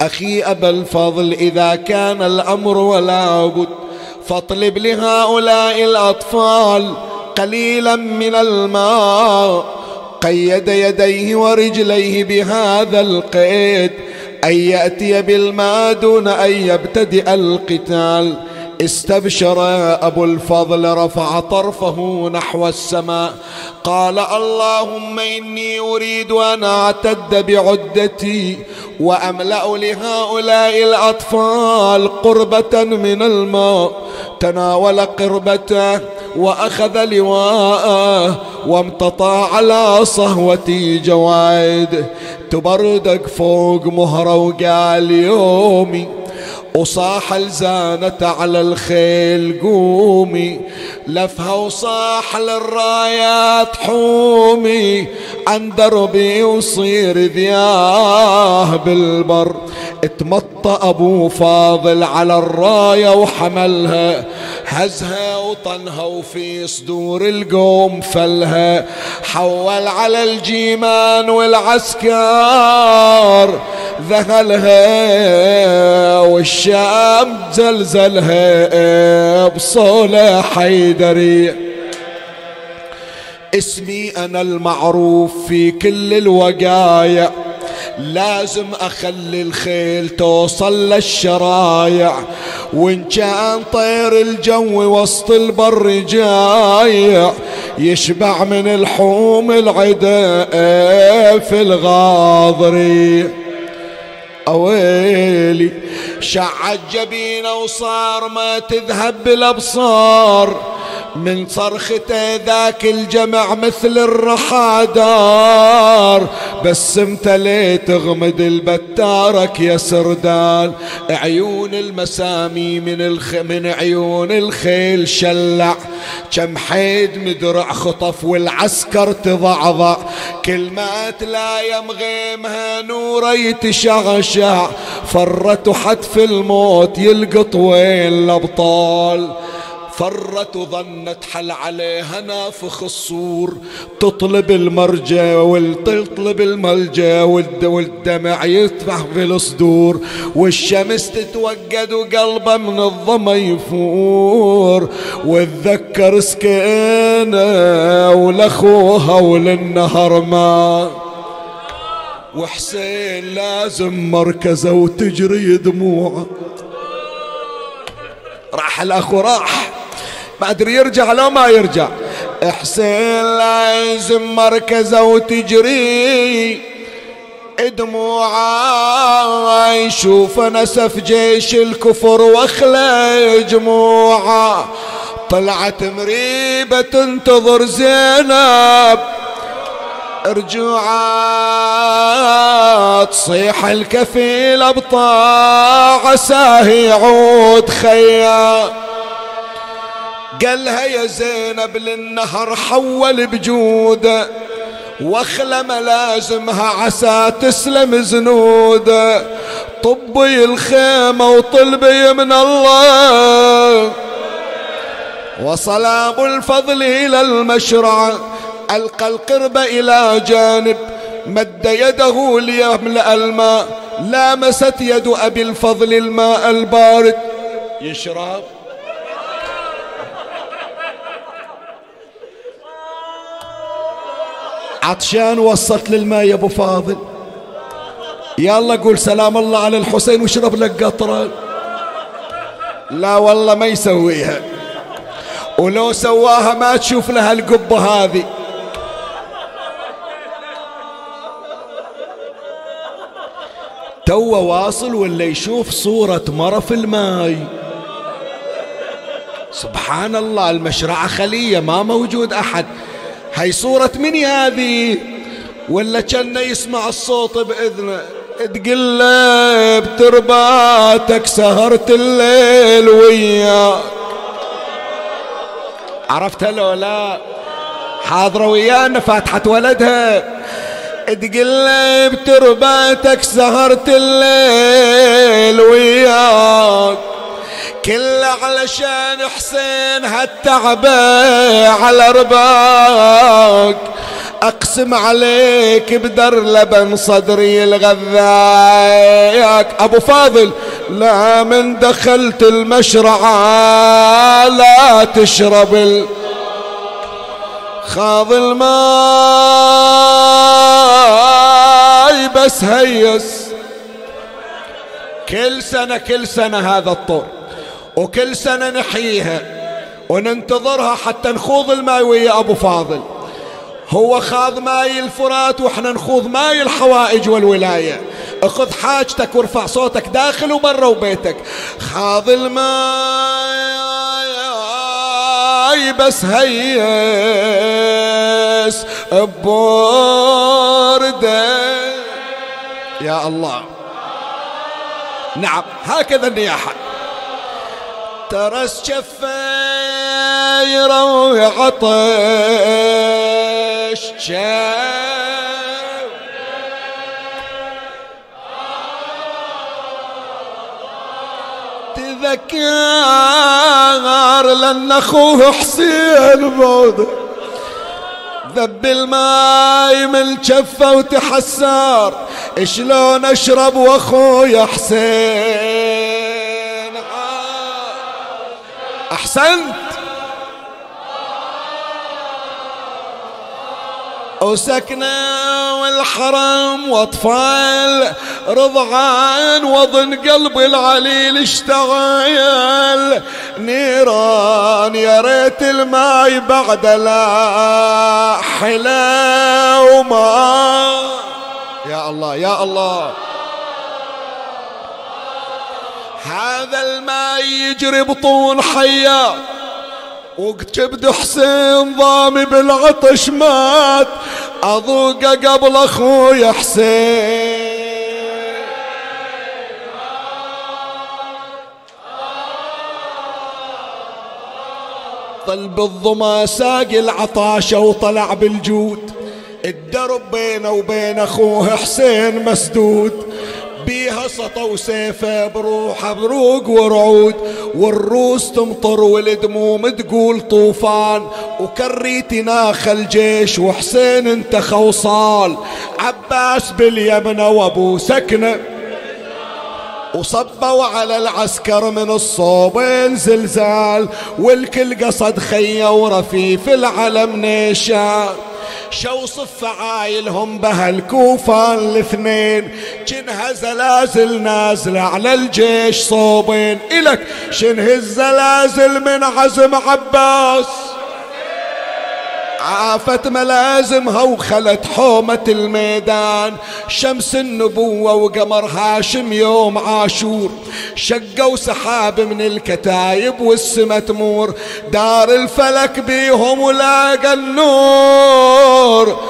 أخي أبا الفضل إذا كان الأمر ولا بد فاطلب لهؤلاء الأطفال قليلا من الماء. قيد يديه ورجليه بهذا القيد أن يأتي بالماء دون أن يبتدئ القتال. استبشر أبو الفضل رفع طرفه نحو السماء. قال اللهم إني أريد أن أعتد بعدتي وأملأ لهؤلاء الأطفال قربة من الماء. تناول قربته وأخذ لواءه وامتطى على صهوتي جوائد تبردك فوق مهرة وقال يومي وصاح الزانة على الخيل قومي لفها وصاح للرايات حومي. عن دربي وصير ذياه بالبر. اتمطى أبو فاضل على الراية وحملها. هزها وطنها وفي صدور القوم فلها. حول على الجيمان والعسكر. ذهلها والشام زلزلها بصولة حيدري. اسمي أنا المعروف في كل الوقايع. لازم أخلي الخيل توصل للشرايع. وإن كان طير الجو وسط البر جايع يشبع من الحوم العدا في الغاضري. اويلي شعت جبينة وصار ما تذهب بالأبصار. من صرخته ذاك الجمع مثل الرحادار. بس امتليت تغمد البتارك يا سردان عيون المسامي من الخ... من عيون الخيل شلع. كم حيد مدرع خطف والعسكر تضعضع. كلمات لا يمغيمها نورا يتشعشع. فرت حتف الموت يلقط وين الأبطال. فرت وظنت حل عليها نافخ الصور تطلب المرجى وتطلب الملجى والدمع يتفح في الصدور. والشمس تتوقد وقلبه من الظما يفور. وتذكر سكينة ولأخوها وللنهر ما. وحسين لازم مركزه وتجري دموعه راح الأخو راح ما أدري يرجع لو ما يرجع. حسين لازم مركزه وتجري دموعه يشوف نسف جيش الكفر واخلى جموعه طلعت مريبة تنتظر زينب. رجوعات تصيح الكفيل بطاعة عساه يعود خيا قالها يا زينب للنهر حول بجوده واخلى ملازمها عسى تسلم زنوده طبي الخيمة وطلبي من الله. وصل ابو الفضل إلى المشرع ألقى القرب إلى جانب مد يده ليملأ الماء. لامست يد أبي الفضل الماء البارد. يشرب عطشان وصلت للماء يا أبو فاضل. يلا قول سلام الله على الحسين واشرب لك قطره لا والله ما يسويها. ولو سواها ما تشوف لها القبة هذه. تو واصل ولا يشوف صورة مرة في الماي. سبحان الله المشرعة خلية ما موجود أحد. هاي صورة مني هذه؟ ولا كان يسمع الصوت بإذنه؟ تقلب ترباتك سهرت الليل وياك. عرفتها لو لا حاضرة ويانا فاتحة ولدها. تقلب ترباتك سهرت الليل وياك. كله علشان حسين هالتعبة على رباك. أقسم عليك بدر لبن صدري الغذاياك أبو فاضل لا من دخلت المشرعة لا تشرب ال... خاض الماي بس هيس. كل سنة كل سنة هذا الطور. وكل سنة نحييها وننتظرها حتى نخوض الماي ويا أبو فاضل. هو خاض ماي الفرات وإحنا نخوض ماي الحوائج والولاية. اخذ حاجتك وارفع صوتك داخل وبرا وبيتك. خاض الماي بس هيس بورده يا الله. نعم هكذا النياحة. ترس شفايرة وعطش تذكر لأن أخوه حسين بعده ذب الماي من جفه وتحسر. شلون أشرب وأخويا حسين؟ أحسنت. وسكنة والحرم وأطفال رضعان وضن قلب العليل اشتغل. نيران يا ريت الماي بعد لا حلا وما. يا الله يا الله. هذا الماء يجري بطون حيات وكبد حسين ضامي بالعطش مات. اذوقه قبل أخوي حسين. ظل بالظما ساق العطاشة وطلع بالجود. الدرب بينه وبين أخوه حسين مسدود. بيها سطى وسيفه بروحه بروق ورعود والروس تمطر والدموم تقول طوفان وكريت ناخ الجيش وحسين انت خوصال عباس باليمنى وابو سكنه وصبوا على العسكر من الصوبين زلزال والكل قصد خية ورفيف العلم نيشان شوصف فعايلهم بهالكوفان الاثنين؟ جنها زلازل نازلة على الجيش صوبين؟ إلك شنه الزلازل من عزم عباس؟ عافت ملازمها وخلت حومة الميدان. شمس النبوة وقمر هاشم يوم عاشور. شقوا سحاب من الكتايب والسما تمور. دار الفلك بيهم ولاقى النور.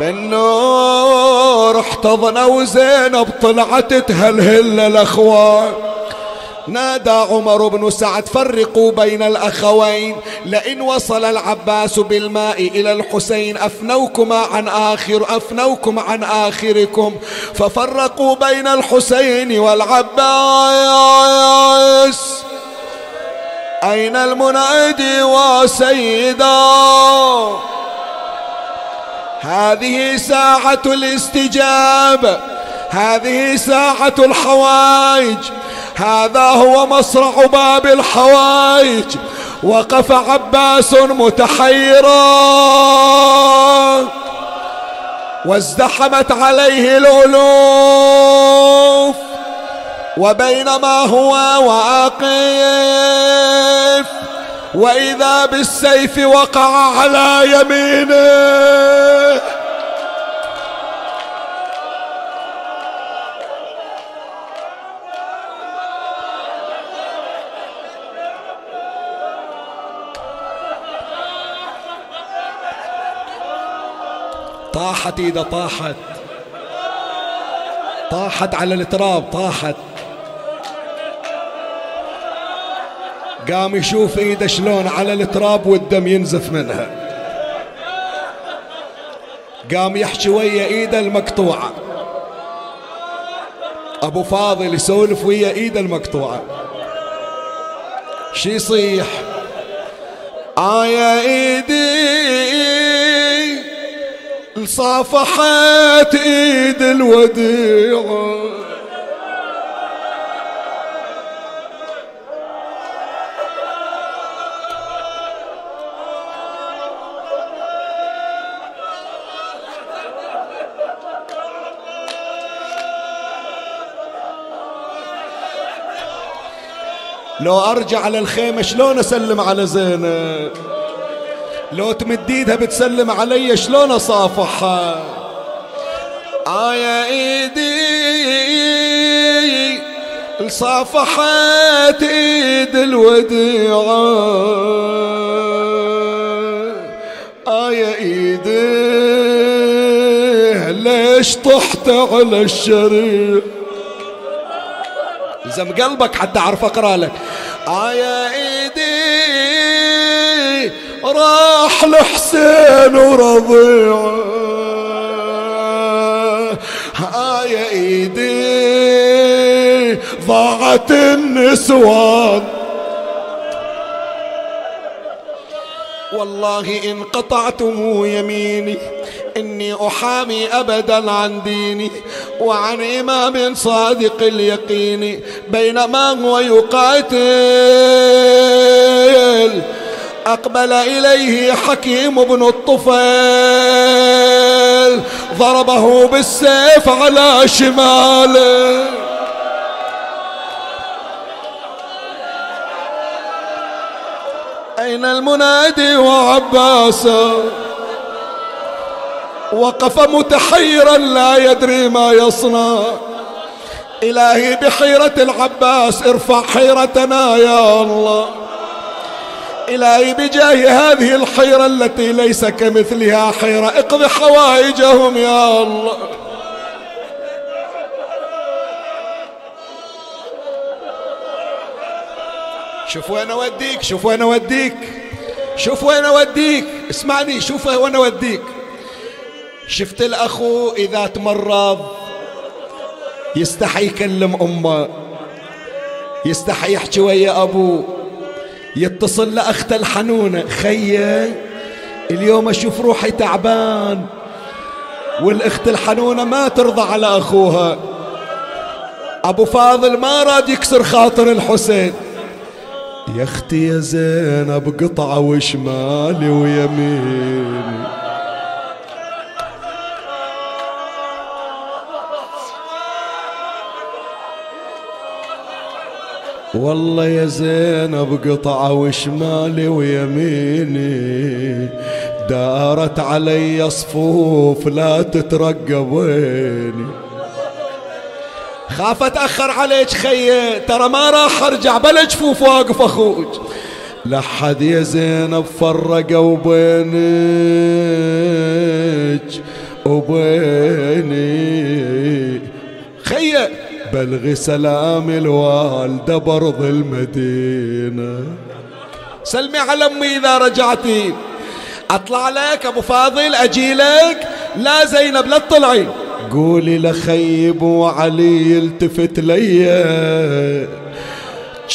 بالنور احتضنا وزينب طلعت تهلهل الأخوان. نادى عمر بن سعد فرقوا بين الأخوين. لئن وصل العباس بالماء إلى الحسين أفنوكما عن آخر أفنوكم عن آخركم. ففرقوا بين الحسين والعباس. أين المنادي وسيدا هذه ساعة الاستجابة. هذه ساعة الحوائج. هذا هو مصرع باب الحوائج. وقف عباس متحيرا. وازدحمت عليه الألوف. وبينما هو واقف. وإذا بالسيف وقع على يمينه. طاحت ايده طاحت. طاحت على التراب طاحت. قام يشوف إيده شلون على التراب والدم ينزف منها. قام يحكي ويا إيده المقطوعة. أبو فاضل يسولف ويا إيده المقطوعة. شي يصيح؟ آه يا صافحت إيد الوديعه لو أرجع على الخيمة شلون أسلم على زينب؟ لو تمد ايدها بتسلم علي شلون أصافحها؟ آه يا إيدي صافحت إيد الوديعة. آه يا إيدي ليش طحت على الشريع زم قلبك حتى أعرف أقرأ لك. آه يا راح لحسين ورضيعة. يا إيدي ضاعت النسوان. والله إن قطعتم يميني إني أحامي أبدا عن ديني وعن إمام صادق اليقين. بينما هو يقاتل أقبل إليه حكيم بن الطفيل ضربه بالسيف على شماله. أين المنادي وعباسه وقف متحيرا لا يدري ما يصنع. إلهي بحيرة العباس ارفع حيرتنا يا الله. إلهي بجاه هذه الحيرة التي ليس كمثلها حيرة. اقضي حوائجهم يا الله. شوف وين أوديك شوف وين أوديك. شوف وين أوديك. اسمعني شوف وين أوديك. شفت الأخو إذا تمرض يستحي يكلم أمه يستحي يحكي ويا أبوه. يتصل لاخته الحنونة. خيه اليوم أشوف روحي تعبان. والأخت الحنونة ما ترضى على أخوها. أبو فاضل ما راد يكسر خاطر الحسين. يا أختي يا زينب قطعة وشمالي ويميني. والله يا زينب قطعة وشمالي ويميني دارت علي صفوف لا تترقبيني. خاف اتاخر عليك خيه ترى ما راح أرجع بلا جفوف واقف أخوك لحد يا زينب فرقوا بينك وبيني. خيه بلغي سلام الوالدة برض المدينة. سلمي على أمي إذا رجعتي. أطلع لك أبو فاضل اجيلك لا زينب لا تطلعي. قولي لخيب وعلي يلتفت ليا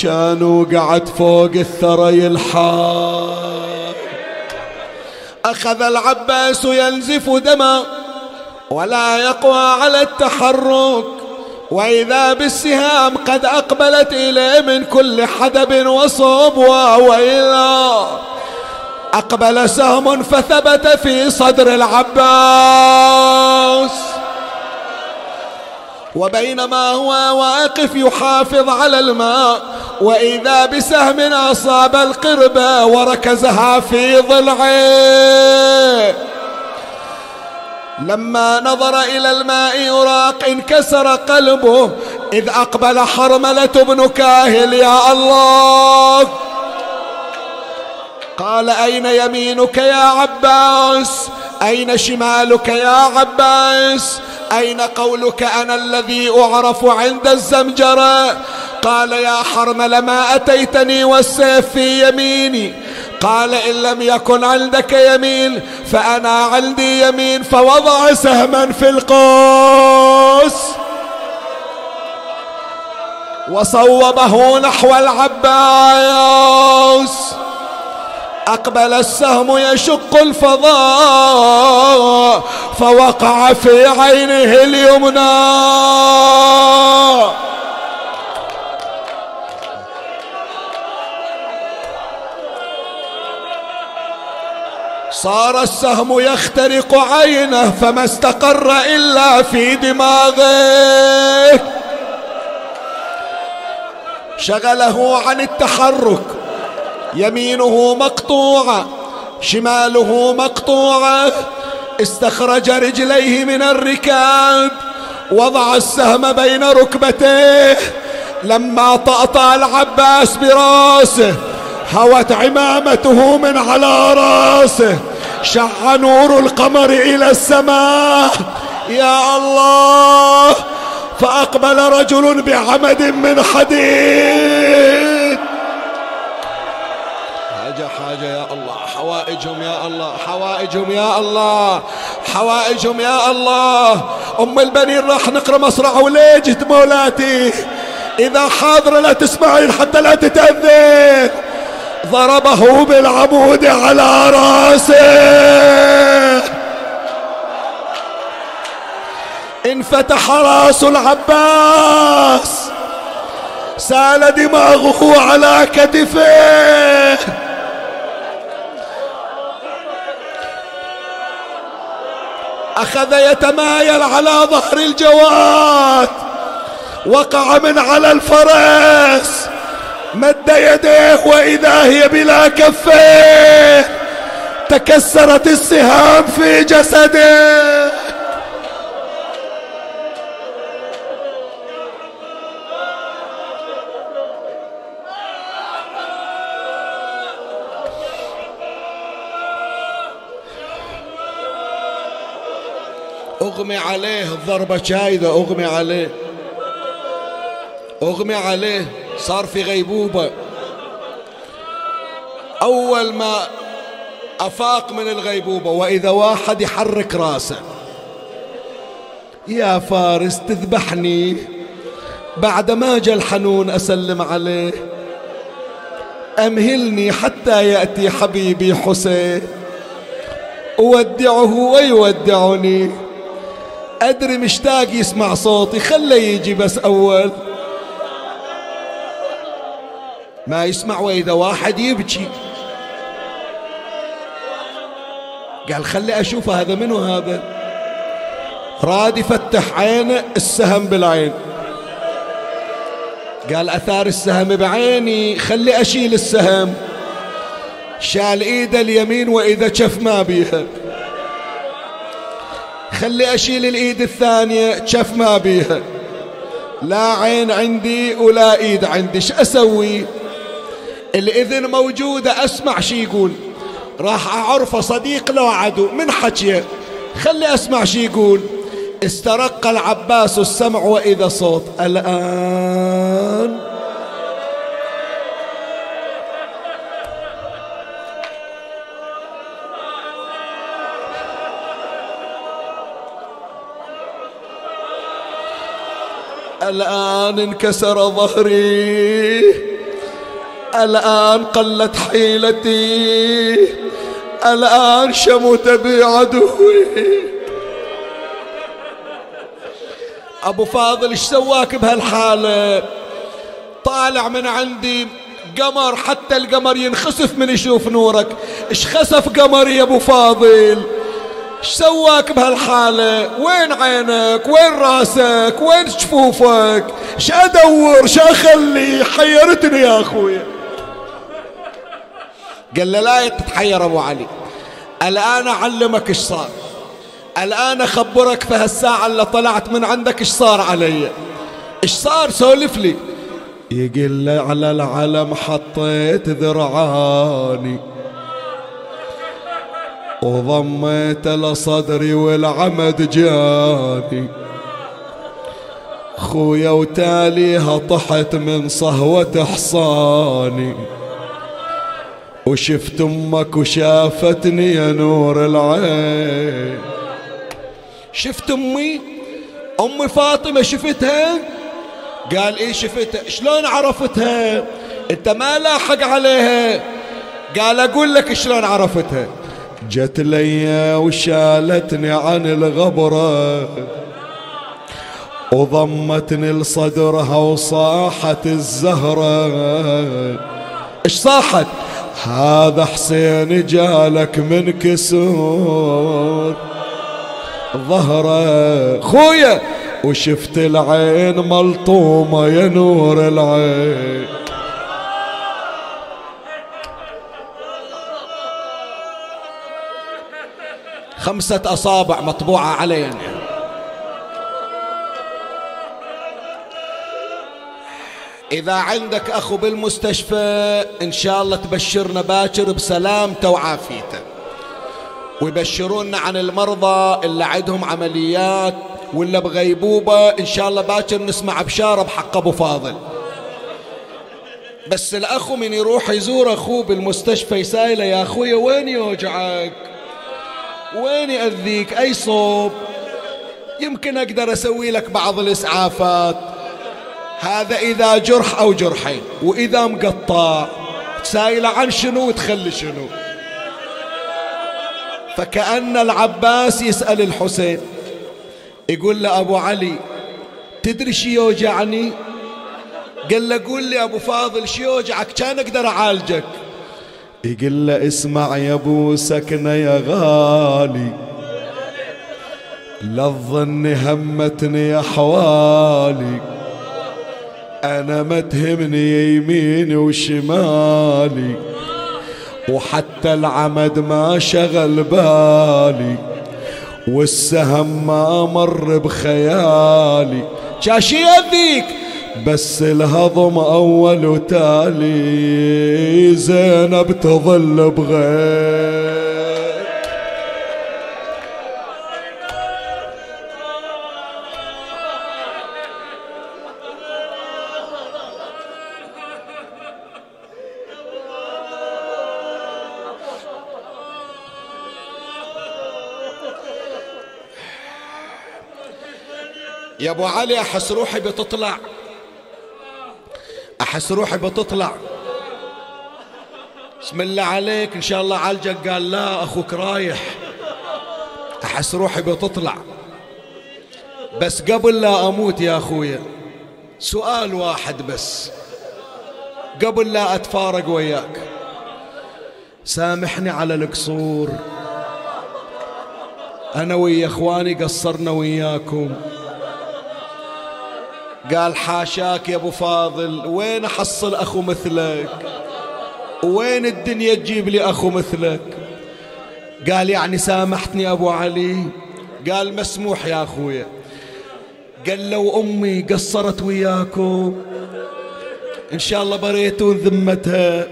كانوا قعد فوق الثرى يلحق أخذ العباس ينزف دما ولا يقوى على التحرك. وإذا بالسهام قد أقبلت إليه من كل حدب وصوب وإلى أقبل سهم فثبت في صدر العباس. وبينما هو واقف يحافظ على الماء وإذا بسهم أصاب القربة وركزها في ضلعه لما نظر إلى الماء يراق انكسر قلبه. إذ أقبل حرملة بن كاهل يا الله! قال أين يمينك يا عباس؟ أين شمالك يا عباس؟ أين قولك أنا الذي أعرف عند الزمجرة؟ قال يا حرمل ما أتيتني والسيف في يميني. قال إن لم يكن عندك يمين فأنا عندي يمين فوضع سهما في القوس. وصوبه نحو العباس. أقبل السهم يشق الفضاء فوقع في عينه اليمنى. صار السهم يخترق عينه فما استقر إلا في دماغه. شغله عن التحرك يمينه مقطوعة شماله مقطوعة استخرج رجليه من الركاب وضع السهم بين ركبتيه. لما طأطأ العباس برأسه هوت عمامته من على راسه شع نور القمر إلى السماء. يا الله فأقبل رجل بعمد من حديد. حاجة حاجة يا الله حوائجهم يا الله حوائجهم يا الله حوائجهم يا الله. أم البنين راح نقرأ مصرع وليجت مولاتي. إذا حاضرة لا تسمعين حتى لا تتأذين ضربه بالعمود على راسه. انفتح راس العباس. سال دماغه على كتفه. أخذ يتمايل على ظهر الجواد. وقع من على الفرس. مد يديه وإذا هي بلا كفيه تكسرت السهام في جسده. أغمي عليه الضربة شايدة أغمي عليه. أغمي عليه. صار في غيبوبة. أول ما أفاق من الغيبوبة وإذا واحد يحرك راسه يا فارس تذبحني بعد ما جاء الحنون أسلم عليه أمهلني حتى يأتي حبيبي حسين أودعه ويودعني أدري مشتاق يسمع صوتي خله يجي بس أول. ما يسمع وإذا واحد يبكي. قال خلي أشوف هذا منو هذا. راد يفتح عينه السهم بالعين. قال أثار السهم بعيني خلي أشيل السهم. شال ايده اليمين وإذا شف ما بيها. خلي أشيل الإيد الثانية شف ما بيها. لا عين عندي ولا إيد عندي إيش أسوي؟ الإذن موجودة أسمع شي يقول. راح اعرفه صديق لو عدو من حكيه خلي أسمع شي يقول. استرق العباس السمع وإذا صوت. الآن. الآن انكسر ظهري. الآن قلت حيلتي الآن شمت بي عدوي أبو فاضل إيش سواك بهالحالة؟ طالع من عندي قمر حتى القمر ينخسف من يشوف نورك. إيش خسف قمري يا أبو فاضل؟ إيش سواك بهالحالة؟ وين عينك؟ وين راسك؟ وين جفوفك إيش أدور؟ إيش أخلي؟ حيرتني يا اخويا قال له لا تتحير أبو علي. الآن أعلمك إيش صار. الآن أخبرك في هالساعة اللي طلعت من عندك إيش صار علي. إيش صار؟ سولف لي. يقول على العلم حطيت ذرعاني وضميت لصدري والعمد جاني. خويا وتاليها طحت من صهوة حصاني وشفت أمك وشافتني يا نور العين. شفت أمي؟ أمي فاطمة شفتها؟ قال إيه شفتها؟ شلون عرفتها؟ أنت ما لاحق عليها. قال أقول لك شلون عرفتها. جت لي وشالتني عن الغبرة. وضمتني لصدرها وصاحت الزهرة. إيش صاحت؟ هذا حسين جالك من كسور. ظهره خويا وشفت العين ملطومة يا نور العين. خمسة أصابع مطبوعة علينا. إذا عندك أخو بالمستشفى إن شاء الله تبشرنا باكر بسلامته وعافيته. ويبشرونا عن المرضى اللي عندهم عمليات ولا بغيبوبة إن شاء الله باكر نسمع بشارة بحق أبو فاضل. بس الأخو من يروح يزور أخوه بالمستشفى يسائله يا أخويا وين يوجعك؟ وين يأذيك؟ أي صوب؟ يمكن أقدر أسوي لك بعض الإسعافات. هذا إذا جرح أو جرحين وإذا مقطع سائل عن شنو وتخلي شنو. فكأن العباس يسأل الحسين يقول له أبو علي تدري شي يوجعني؟ قال له قول لي أبو فاضل شي يوجعك؟ كان أقدر أعالجك. يقول له اسمع يا أبو سكنة يا غالي لا تظن همتني يا حوالي. أنا ما تهمني يميني وشمالي وحتى العمد ما شغل بالي والسهم ما مر بخيالي. شاشي يذيك بس الهضم أول وتالي زينب تظل بغير يا ابو علي أحس روحي بتطلع. أحس روحي بتطلع. بسم الله عليك إن شاء الله عالجك. قال لا أخوك رايح. أحس روحي بتطلع. بس قبل لا أموت يا اخويا سؤال واحد بس. قبل لا أتفارق وياك. سامحني على القصور. أنا ويا إخواني قصرنا وياكم. قال حاشاك يا أبو فاضل وين أحصل أخو مثلك؟ وين الدنيا تجيب لي أخو مثلك؟ قال يعني سامحتني أبو علي. قال مسموح يا أخويا. قال لو أمي قصرت وياكم إن شاء الله بريتون ذمتها.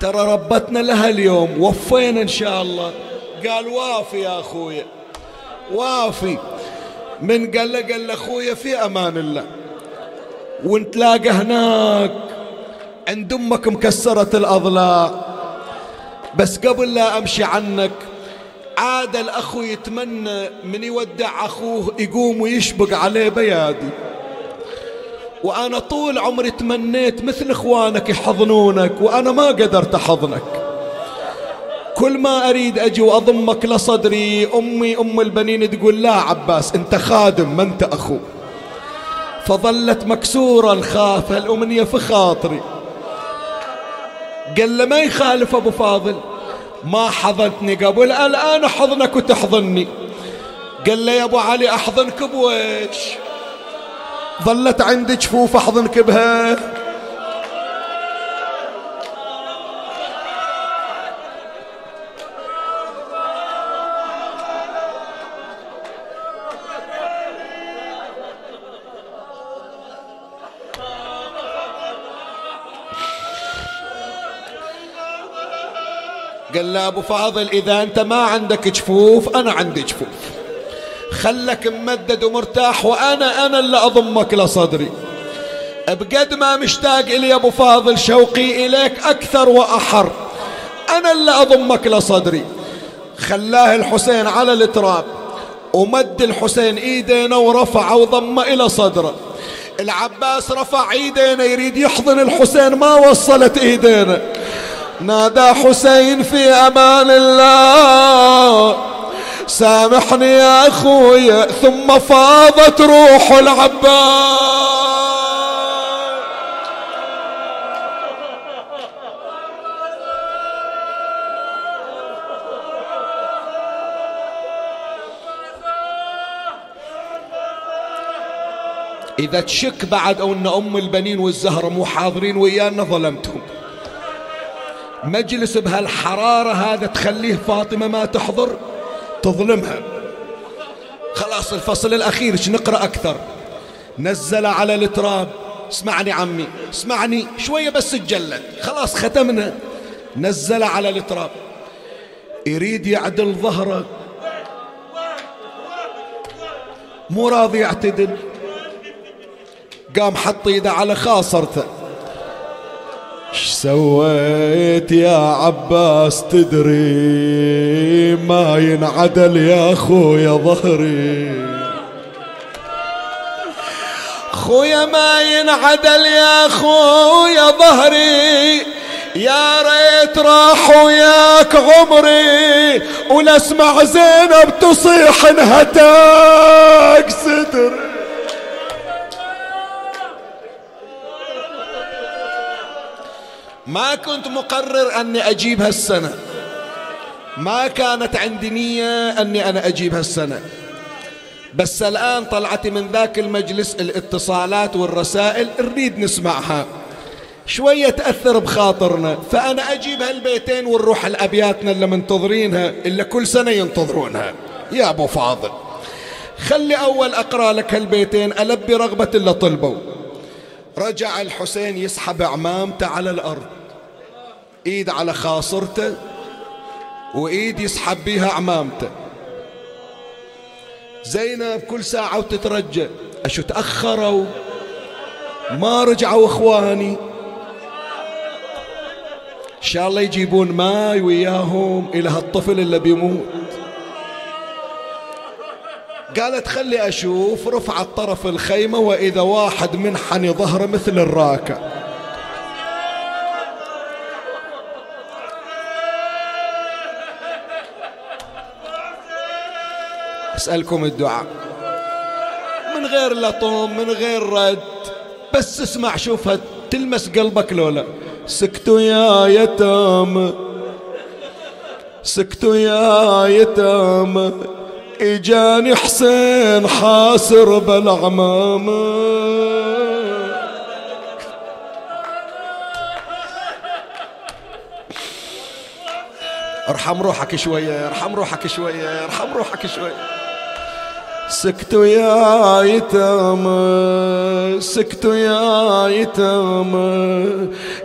ترى ربتنا لها اليوم وفينا إن شاء الله. قال وافي يا أخويا وافي. من قال له قال له أخويا في أمان الله. ونتلاقى هناك عند أمك مكسرة الاضلاع بس قبل لا أمشي عنك عاد الأخو يتمنى من يودع أخوه يقوم ويشبق عليه بيادي. وأنا طول عمري تمنيت مثل إخوانك يحضنونك وأنا ما قدرت أحضنك. كل ما أريد أجي وأضمك لصدري أمي أم البنين تقول لا عباس أنت خادم ما أنت أخو. فظلت مكسورة الخافة الأمنية في خاطري. قال له ما يخالف أبو فاضل. ما حضنتني قبل الآن أحضنك وتحضني. قال له يا أبو علي أحضنك بويش. ظلت عندي جفوف أحضنك بها. قال له أبو فاضل إذا أنت ما عندك جفوف أنا عندي جفوف. خلك ممدد ومرتاح وأنا أنا اللي أضمك لصدري بقد ما مشتاق إلي أبو فاضل شوقي إليك أكثر وأحر. أنا اللي أضمك لصدري خلاه الحسين على التراب ومد الحسين ايدينا ورفع وضم إلى صدره. العباس رفع ايدينا يريد يحضن الحسين ما وصلت ايدينا نادى حسين في أمان الله. سامحني يا اخويا ثم فاضت روح العباس. إذا تشك بعد أو أن أم البنين والزهرة مو حاضرين ويانا ظلمتهم. مجلس بهالحرارة هذا تخليه فاطمة ما تحضر؟ تظلمها. خلاص الفصل الأخير نقرأ أكثر؟ نزل على التراب. اسمعني عمي اسمعني شوية بس تجلد. خلاص ختمنا. نزل على التراب. يريد يعدل ظهره مو راضي يعتدل. قام حط إيده على خاصرته. إيش سويت يا عباس تدري ما ينعدل يا خويا ظهري؟ خويا ما ينعدل يا خويا ظهري. يا ريت راح وياك عمري ولا اسمع زينب تصيح انهتاك صدري. ما كنت مقرر أني أجيب هالسنة. ما كانت عندي نية أني أنا أجيب هالسنة. بس الآن طلعتي من ذاك المجلس الاتصالات والرسائل نريد نسمعها. شوية تأثر بخاطرنا فأنا أجيب هالبيتين ونروح لأبياتنا اللي منتظرينها اللي كل سنة ينتظرونها. يا أبو فاضل خلي أول أقرأ لك هالبيتين ألبي رغبة اللي طلبوا. رجع الحسين يسحب عمامته على الأرض. إيد على خاصرته وإيد يسحب بيها عمامته. زينب كل ساعة وتترجى أشو تأخروا؟ ما رجعوا إخواني. إن شاء الله يجيبون ماي وياهم إلى هالطفل اللي بيموت. قالت خلي أشوف رفعت طرف الخيمة وإذا واحد منحني ظهره مثل الراكع أسألكم الدعاء. من غير لطم من غير رد بس اسمع شوفها تلمس قلبك لولا سكتوا يا يتامى. سكتوا يا يتامى. إجاني حسين حاسر بالعمامة. ارحم روحك شوية ارحم روحك شوية ارحم روحك شوية. سكتوا يا يتامى سكتوا يا يتامى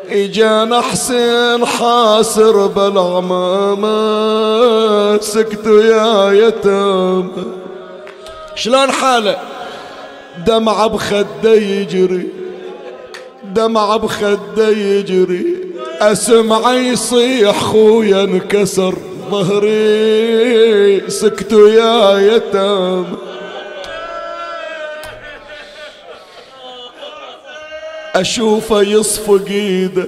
اجانا حسين حاسر بالعمامة سكتوا يا يتامى شلون حاله؟ دمعة بخده يجري دمعة بخده يجري. أسمع يصيح خويا انكسر ظهري سكتوا يا يتامى أشوفه يصفق إيده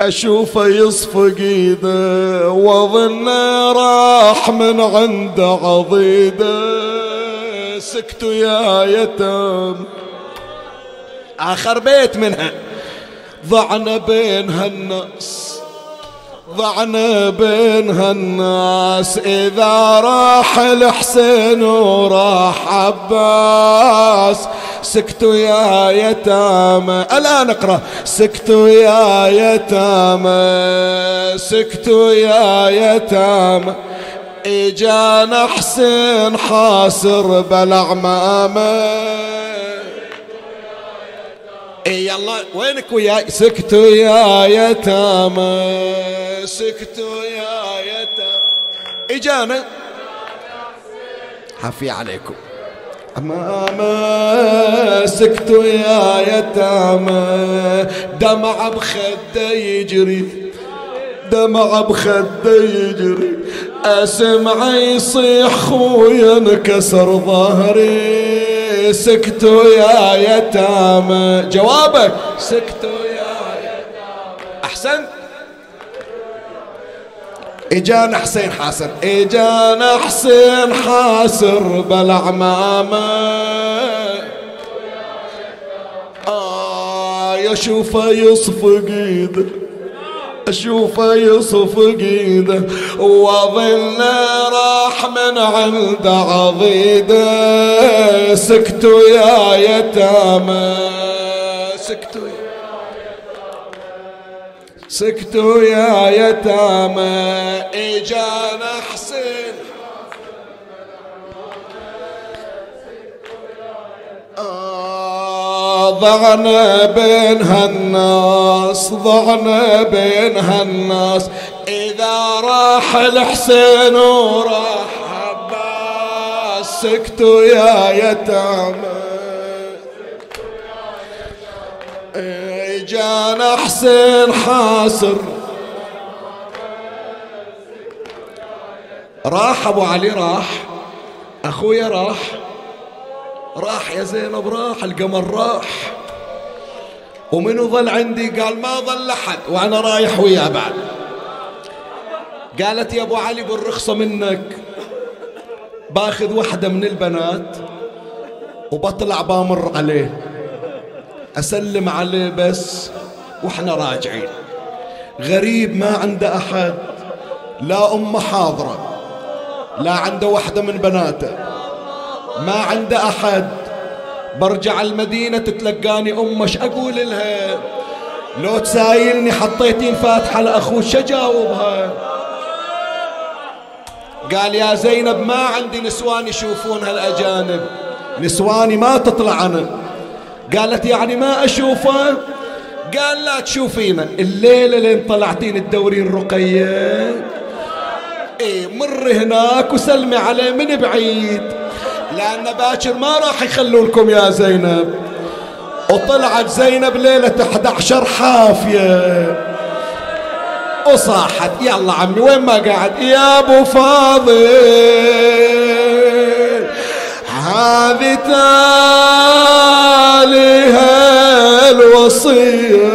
أشوفه يصفق إيده وظنه راح من عنده عضيده. سكتوا يا يتام آخر بيت منها ضعنا بين هالناس ضعنا بين هالناس إذا راح الحسين وراح عباس. سكتوا يا يتامى الآن اقرأ سكتوا يا يتامى سكتوا يا يتامى. إجانا حسين بالعمامة اي يلا وينك وياي سكتوا يا يتامى سكتوا يا يتامى اجانا حفي عليكم أمامة سكتوا يا يتامى دمع بخده يجري دمع بخده يجري أسمع يصيح خويا انكسر ظهري سكتوا يا يتامى. جوابك. سكتوا يا يتامى. أحسنت إجانا حسين حاسر إجانا حسين حاسر بالعمامة آه يشوفه يصفق ايده اشوفه يصف ايده واظل راح من عند عضيده. سكتوا يا يتامى سكتوا سكتوا يا يتامى. اجانا حسين ضعنا بين هالناس ضعنا بين هالناس. إذا راح الحسين وراح عباس سكتوا يا يتامى. جانا حسين حاسر راح أبو علي راح. أخويا راح. راح يا زينب راح القمر راح. ومنو ظل عندي؟ قال ما ظل أحد وأنا رايح وياه بعد. قالت يا أبو علي بالرخصة منك. باخذ واحدة من البنات وبطلع بامر عليه. أسلم عليه بس وإحنا راجعين. غريب ما عنده أحد لا أمه حاضرة لا عنده واحدة من بناته. ما عنده أحد. برجع المدينة تتلقاني أمه إيش أقول لها؟ لو تسايلني حطيتين فاتحة لأخوه شجاوبها قال يا زينب ما عندي نسوان يشوفون هالأجانب. نسواني ما تطلع أنا. قالت يعني ما أشوفه؟ قال لا تشوفينا الليلة لين طلعتين تدورين رقية. إيه مر هناك وسلمي عليه من بعيد. لأن باكر ما راح يخلوا لكم يا زينب. وطلعت زينب ليلة 11 حافية. وصاحت يلا عمي وين ما قاعد؟ يا أبو فاضل هذه تاليها الوصية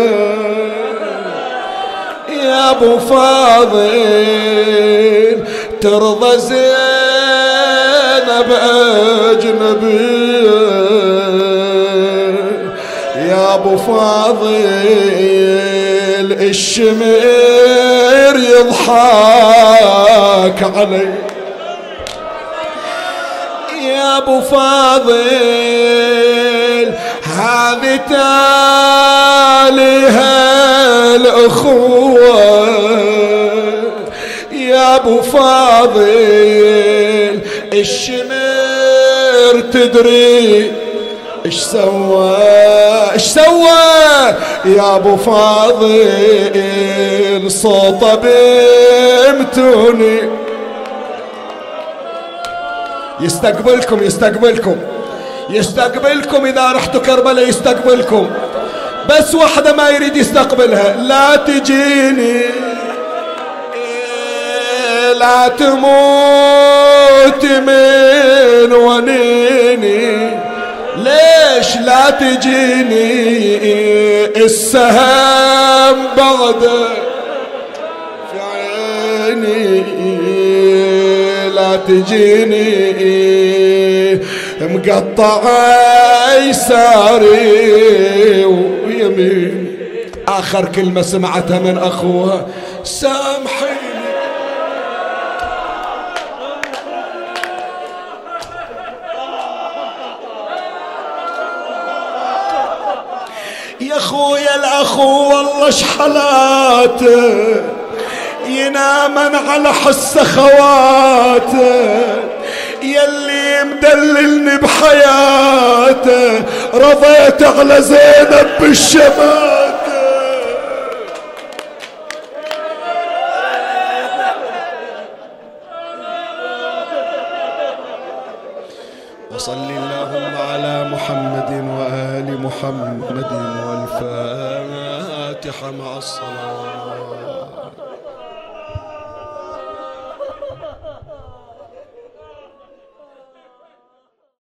يا أبو فاضل ترضى زين بأجنبي يا أبو فاضل الشمير يضحك علي. يا أبو فاضل هذه تاليها الأخوة. يا أبو فاضل الشمر تدري؟ إيش سوى؟ إيش سوى؟ يا أبو فاضل صوته بيمتوني. يستقبلكم يستقبلكم. يستقبلكم إذا رحتوا كربلاء يستقبلكم. بس واحدة ما يريد يستقبلها. لا تجيني. لا تموت من ونيني. ليش لا تجيني السهم بعد في عيني؟ لا تجيني مقطع يساري ويمين. آخر كلمة سمعتها من أخوها سامحي الاخو والله شحلاته ينامن على حس خواته يلي مدللني بحياته. رضيت على زينب بالشماته